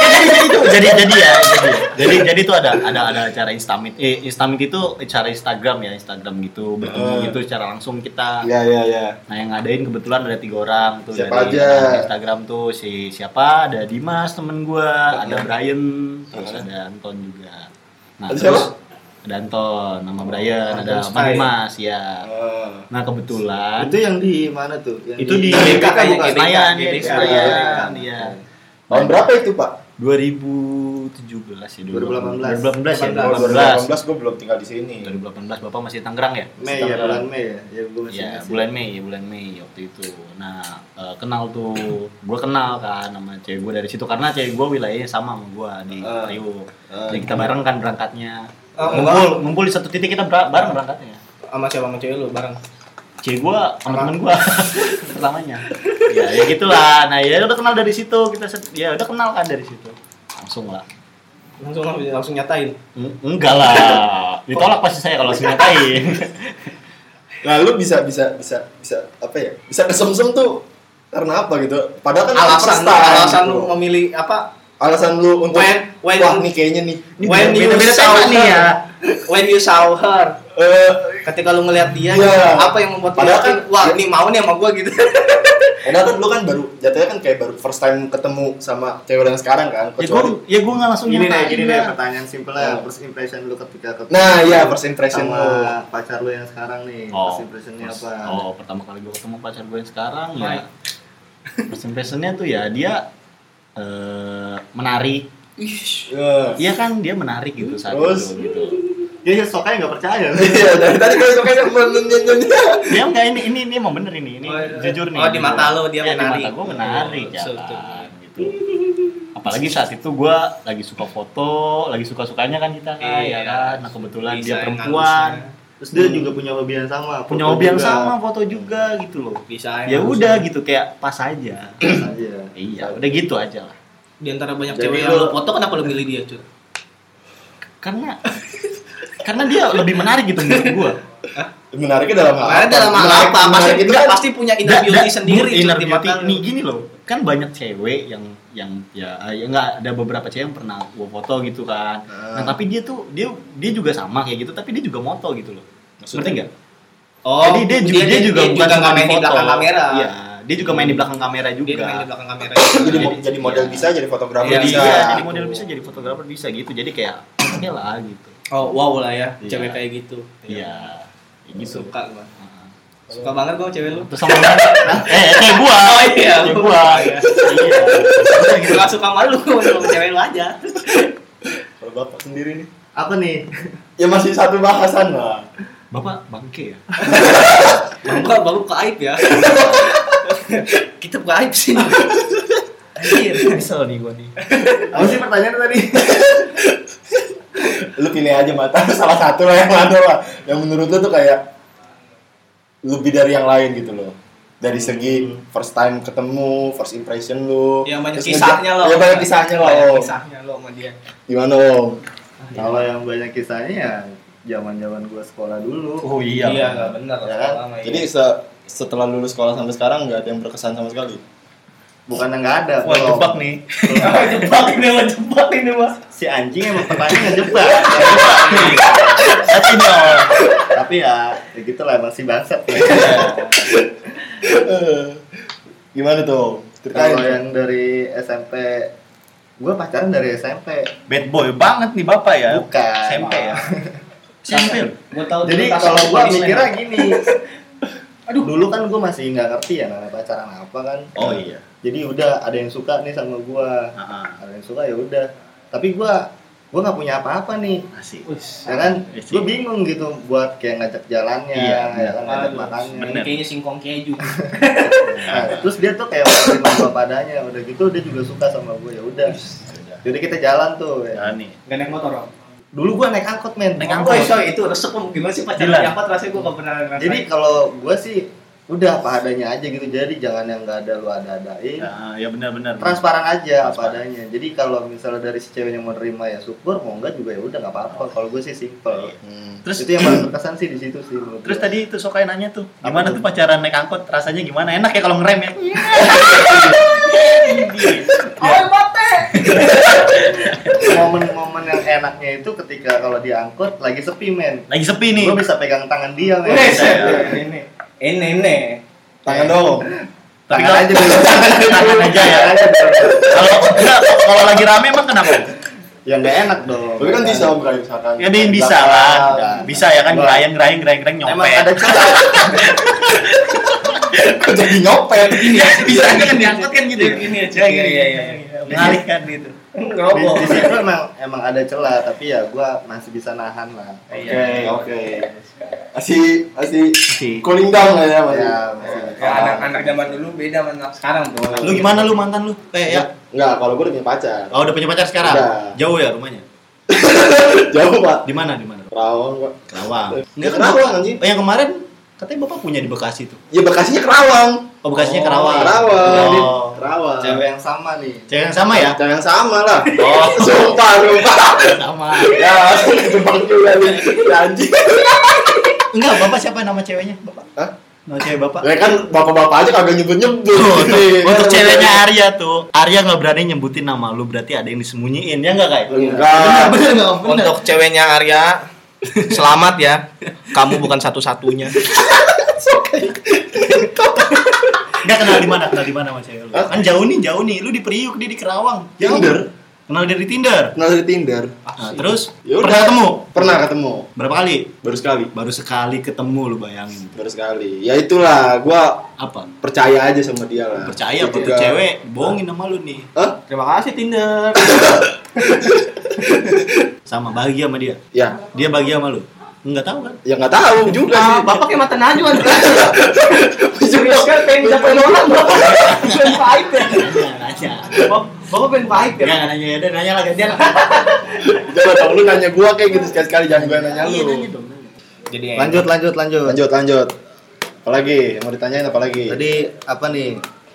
jadi jadi itu jadi jadi ya jadi jadi jadi itu ada ada ada acara Instamit eh Instamit itu acara Instagram ya Instagram gitu bertemu Eh. gitu secara langsung kita Iya iya iya. Nah yang ngadain kebetulan ada tiga orang tuh Siapa dari aja? Instagram tuh si siapa ada Dimas temen gua, ada Brian, terus ada Anton juga. Nah Ada terus siapa? Ada Anton, nama Brian, Anton ada Mas. Dimas ya. Oh. Nah kebetulan Itu yang di mana tuh? Yang itu di GBK bukan? Senayan, ya, di Senayan, iya. Tahun berapa itu pak? 2017 ya 2018. 2018 ya 2018 2018 gue belum tinggal di sini. 2018 Bapak masih Tangerang ya? Mei ya bulan Mei ya. Ya gue masih Ya, bulan Mei, ya bulan Mei waktu itu. Nah, eh, kenal tuh, gue kenal kan sama cewek gue dari situ karena cewek gue wilayahnya sama sama gue di Ah. Priuk. Ah. Jadi kita bareng kan berangkatnya. Ngumpul, ngumpul di satu titik kita ber- bareng berangkatnya. Sama siapa sama cewek lu bareng? Cewek gue sama temen gue <laughs> pertamanya. Ya, ya gitulah. Nah, ya udah kenal dari situ kita ya udah kenal kan dari situ. Langsung lah. Langsung langsung nyatain. En- Enggak lah. Ditolak pasti saya kalau langsung nyatain. <laughs> Nah lu bisa bisa bisa bisa apa ya? Bisa kesemsem tuh karena apa gitu? Padahal kan Alasan alasan gitu. lu memilih apa? Alasan lu untuk When- when- wah nih kayaknya nih. When you beda-beda saw tema nih her, ya. when you saw her, Eh, ketika lu ngelihat dia, Iya. gitu, apa yang membuat lu Padahal kan- wah ini mau nih sama gua gitu. <laughs> padahal kan lu kan baru jatuhnya kan kayak baru first time ketemu sama cewek yang sekarang kan. ya gue Kecuali ya gue nggak langsung Gini deh, nyatain gini deh pertanyaan simple lah. Oh. First impression lu ketika ketemu Nah, iya first impression sama lu. pacar lu yang sekarang nih. Oh, First impressionnya apa? Oh, pertama kali gue ketemu pacar gue yang sekarang ya. Baik. First impressionnya tuh ya dia eh menarik. Eh, Iya kan dia menarik gitu saat Terus? itu gitu. Kayaknya sokanya nggak percaya. <laughs> Iya, dari tadi gue suka menunjukkan Dia enggak ini ini ini emang bener ini. Ini Oh, iya. jujur nih. Oh, di mata lo dia ya, menarik. Di mata gue menarik Oh, gitu. Apalagi saat itu gue lagi suka foto, lagi suka-sukanya kan kita kan, Iya. ya kan. Nah kebetulan dia perempuan. Terus dia juga punya hobi yang sama. punya hobi yang juga. sama, foto juga gitu loh. Bisa Ya udah gitu kayak pas aja. Aja. iya, udah gitu aja lah. Di antara banyak Jadi cewek yang lo foto kenapa lo milih dia, Cur? Karena karena dia lebih menarik gitu menurut gue. Menariknya dalam hal Karena apa? dalam hal Menarik- apa? Pasti, menarik itu enggak, kan pasti punya inner beauty da- sendiri inner beauty nih gini loh kan banyak cewek yang yang ya ya nggak ada beberapa cewek yang pernah gua foto gitu kan Ah. nah tapi dia tuh dia dia juga sama kayak gitu tapi dia juga moto gitu loh Maksudnya? ngerti nggak Oh, jadi dia juga dia, juga bukan nggak cuma main di belakang kamera. iya dia juga main di belakang kamera Dia juga main di belakang kamera. jadi Jadi- jadi model iya. bisa, jadi fotografer Iya, jadi bisa. iya, jadi model bisa jadi fotografer bisa gitu jadi kayak oke lah gitu Oh, wow lah ya, Iya. cewek kayak gitu. iya kayak gitu Suka gua. Suka banget gua sama cewek lu. terus sama eh kayak gua Oh iya, kayak gua iya. iya Gue gak suka malu sama cewek lu aja. Kalau bapak sendiri nih, Apa nih? ya masih satu bahasan lah. bapak bangke ya Baru baru ke aib ya. Kita ke aib sih. Anjir. Kesel nih gua nih. Apa sih pertanyaan tadi? Lu pilih aja mata salah satu lah yang mana lah. Yang menurut lu tuh kayak lebih dari yang lain gitu loh. Dari segi first time ketemu, first impression lu. Ya banyak kisahnya loh. Ya banyak kisahnya lah. Banyak kisahnya lo sama dia. Gimana om? Kalau yang banyak kisahnya ya zaman-zaman gua sekolah dulu. Oh iya. Iya, enggak benar. Ya kan? Jadi se- setelah lulus sekolah sampai sekarang nggak ada yang berkesan sama sekali. Bukan yang nggak ada. Wah, belum. jebak nih. <laughs> jebak ini mah jebak ini mah. Si anjing emang pertanyaan ngejebak. <laughs> Tapi no. Tapi ya, ya gitu lah masih bangsat. <laughs> Eh, Gimana tuh? Kalau yang dari SMP, gua pacaran dari SMP. Bad boy banget nih Bapak ya. Bukan. SMP ya. SMP. loh. Gua tahu Jadi kalau Disneyland. mikirnya gini, aduh dulu kan gua masih nggak ngerti ya namanya pacaran apa kan. Oh iya. Jadi udah ada yang suka nih sama gua, Heeh. ada yang suka ya udah. Tapi gua gua nggak punya apa-apa nih, Asik. Ya kan? Iya. Gua bingung gitu buat kayak ngajak jalannya, Iya, ya kan ngajak Aduh, makannya. bener. Kayaknya singkong keju. <laughs> Nah, terus dia tuh kayak menerima gua padanya, udah gitu dia juga suka sama gua ya udah. Jadi kita jalan tuh. Ya. Jalan nih. Gak naik motor, Om. Dulu gua naik angkot men. Naik Oh, angkot. sorry, itu resep Om. Gimana sih pacaran di angkot rasanya gua gak pernah ngerasain. Jadi kalau gua sih udah apa adanya aja gitu. Jadi jangan yang nggak ada lu ada-adain. Ya, ya benar-benar. transparan aja apa Transparan. adanya jadi kalau misalnya dari si ceweknya mau nerima ya syukur mau enggak juga ya udah nggak apa-apa kalau gue sih simple Hmm. Terus itu yang paling berkesan sih di situ sih Terus gue. tadi itu Sokai nanya tuh, gimana tuh pacaran naik angkot? Rasanya gimana? Enak ya kalau ngerem ya? <laughs> <laughs> Momen-momen yang enaknya itu ketika kalau diangkut lagi sepi men Lagi sepi nih. gue bisa pegang tangan dia men ya. <laughs> ini. Ini ini. Tangan dong. Tapi tangan kalau aja dulu <laughs> tangan aja ya. Aja. Kalau enggak, kalau lagi rame emang kenapa? ya nggak enak dong Tapi kan bisa om kayak misalkan. Ya dia bisa lah. Bisa ya kan gerayang gerayang gerayang emang nyopet. ada celah Kok jadi nyopet Ini ya, bisa aja kan diangkut kan gitu. Ini Ya, iya, iya, iya. Mengalihkan gitu. di, Ngerokok. di situ emang emang ada celah tapi ya gue masih bisa nahan lah Oke, oke. Masih masih Si. cooling down lah ya masih. ya masih bisa. Ya, anak-anak zaman dulu beda sama anak sekarang, Bro. Lu gimana lu mantan lu? Eh ya. Enggak, kalau gue udah punya pacar. Oh, udah punya pacar sekarang? Udah. Jauh ya rumahnya? <laughs> Jauh pak. Di mana? Di mana? Kerawang pak. Kerawang. Enggak Kerawang anjing. Oh, yang kemarin katanya Bapak punya di Bekasi tuh. Ya Bekasinya Kerawang. Oh, Bekasinya Oh, Kerawang. Kerawang. Oh. Kerawang. cewek yang sama nih Cewek yang sama ya? Jangan sama lah. <laughs> Oh. Sumpah, sumpah. Sama. Ya, kejebak juga nih. Ya, anjing. Enggak, Bapak siapa nama ceweknya? Bapak? Hah? Nama cewek Bapak? Ya kan bapak-bapak aja kagak nyebut-nyebut. Nih, Untuk kan, ceweknya Arya tuh, Arya nggak berani nyebutin nama lu, berarti ada yang disembunyiin, ya nggak kayak? Enggak. Bener nggak? Bener. Untuk ceweknya Arya, selamat ya. Kamu bukan satu-satunya. <laughs> Nggak kenal di mana, kenal di mana sama cewek lu? Hah? Kan jauh nih, jauh nih. Lu di Priuk, dia di Kerawang. Jauh. Tinder. Kenal dari Tinder. Kenal dari Tinder. Nah, terus Ya udah. pernah ketemu? Pernah ketemu. Berapa kali? Baru sekali. Baru sekali ketemu lu bayangin. Baru sekali. Ya itulah, gua Apa? percaya aja sama dia lah. Percaya apa tuh cewek bohongin sama lu nih. Hah? Terima kasih Tinder. <laughs> <laughs> Sama bahagia sama dia. Ya, Dia bahagia sama lu. Enggak tahu kan? ya nggak tahu juga Ah, sih. bapak kayak mata najwa Serius kan pengen dapetin orang bapak pengen pahit ya Nanya, nanya. Bap- Bapak pengen pahit ya Enggak nanya ya, nanya lah gantian. Coba dong lu nanya gua kayak gitu sekali-sekali jangan gua nanya Iya, lu. nanya dong. Jadi Lanjut lanjut lanjut. Lanjut, lanjut. Apalagi yang mau ditanyain apa lagi? Tadi apa nih?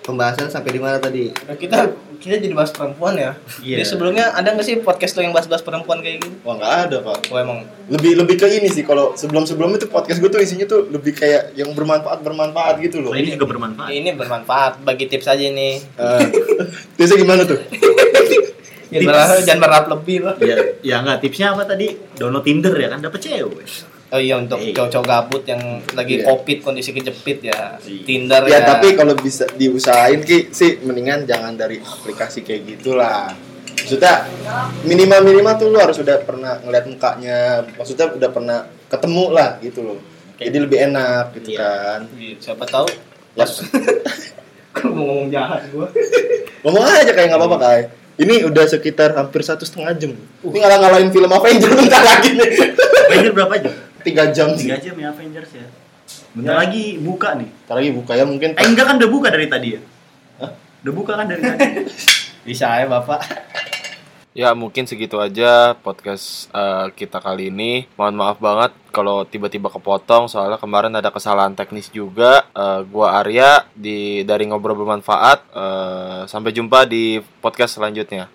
Pembahasan sampai di mana tadi? Nah, kita kita jadi bahas perempuan ya. Iya. Jadi sebelumnya ada nggak sih podcast lo yang bahas-bahas perempuan kayak gitu? Wah nggak ada pak. Oh emang Lebih lebih ke ini sih kalau sebelum sebelum itu podcast gue tuh isinya tuh lebih kayak yang bermanfaat bermanfaat gitu loh. Oh, ini juga bermanfaat. ini bermanfaat bagi tips aja nih. Eh, Tipsnya gimana tuh? <laughs> Jangan berharap, jangan berharap lebih lah. Ya, ya enggak tipsnya apa tadi? Download Tinder ya kan dapat cewek. Oh iya untuk Iya. cowok-cowok gabut yang lagi Iya. covid kondisi kejepit ya. Iya. Tinder Ya ya. tapi kalau bisa diusahain ki sih mendingan jangan dari aplikasi kayak gitulah. Maksudnya minimal minimal tuh lu harus udah pernah ngeliat mukanya, maksudnya udah pernah ketemu lah gitu loh. Jadi lebih enak gitu Iya. kan. Iya, siapa tahu Ya, <laughs> Kalau mau ngomong jahat gua. <laughs> ngomong aja kayak nggak apa-apa kai. Ini udah sekitar hampir satu setengah jam. Ini ngalah ngalahin film Avenger <laughs> bentar lagi nih. Avenger berapa jam? Tiga jam sih. 3 jam ya Avengers ya. Bentar lagi buka nih. Ntar lagi buka ya mungkin. Eh enggak kan udah buka dari tadi ya? Hah? Udah buka kan dari tadi? <laughs> Bisa ya, Bapak. Ya mungkin segitu aja podcast eh, kita kali ini. Mohon maaf banget kalau tiba-tiba kepotong soalnya kemarin ada kesalahan teknis juga. Eh, gua Arya di dari ngobrol bermanfaat. Eh, sampai jumpa di podcast selanjutnya.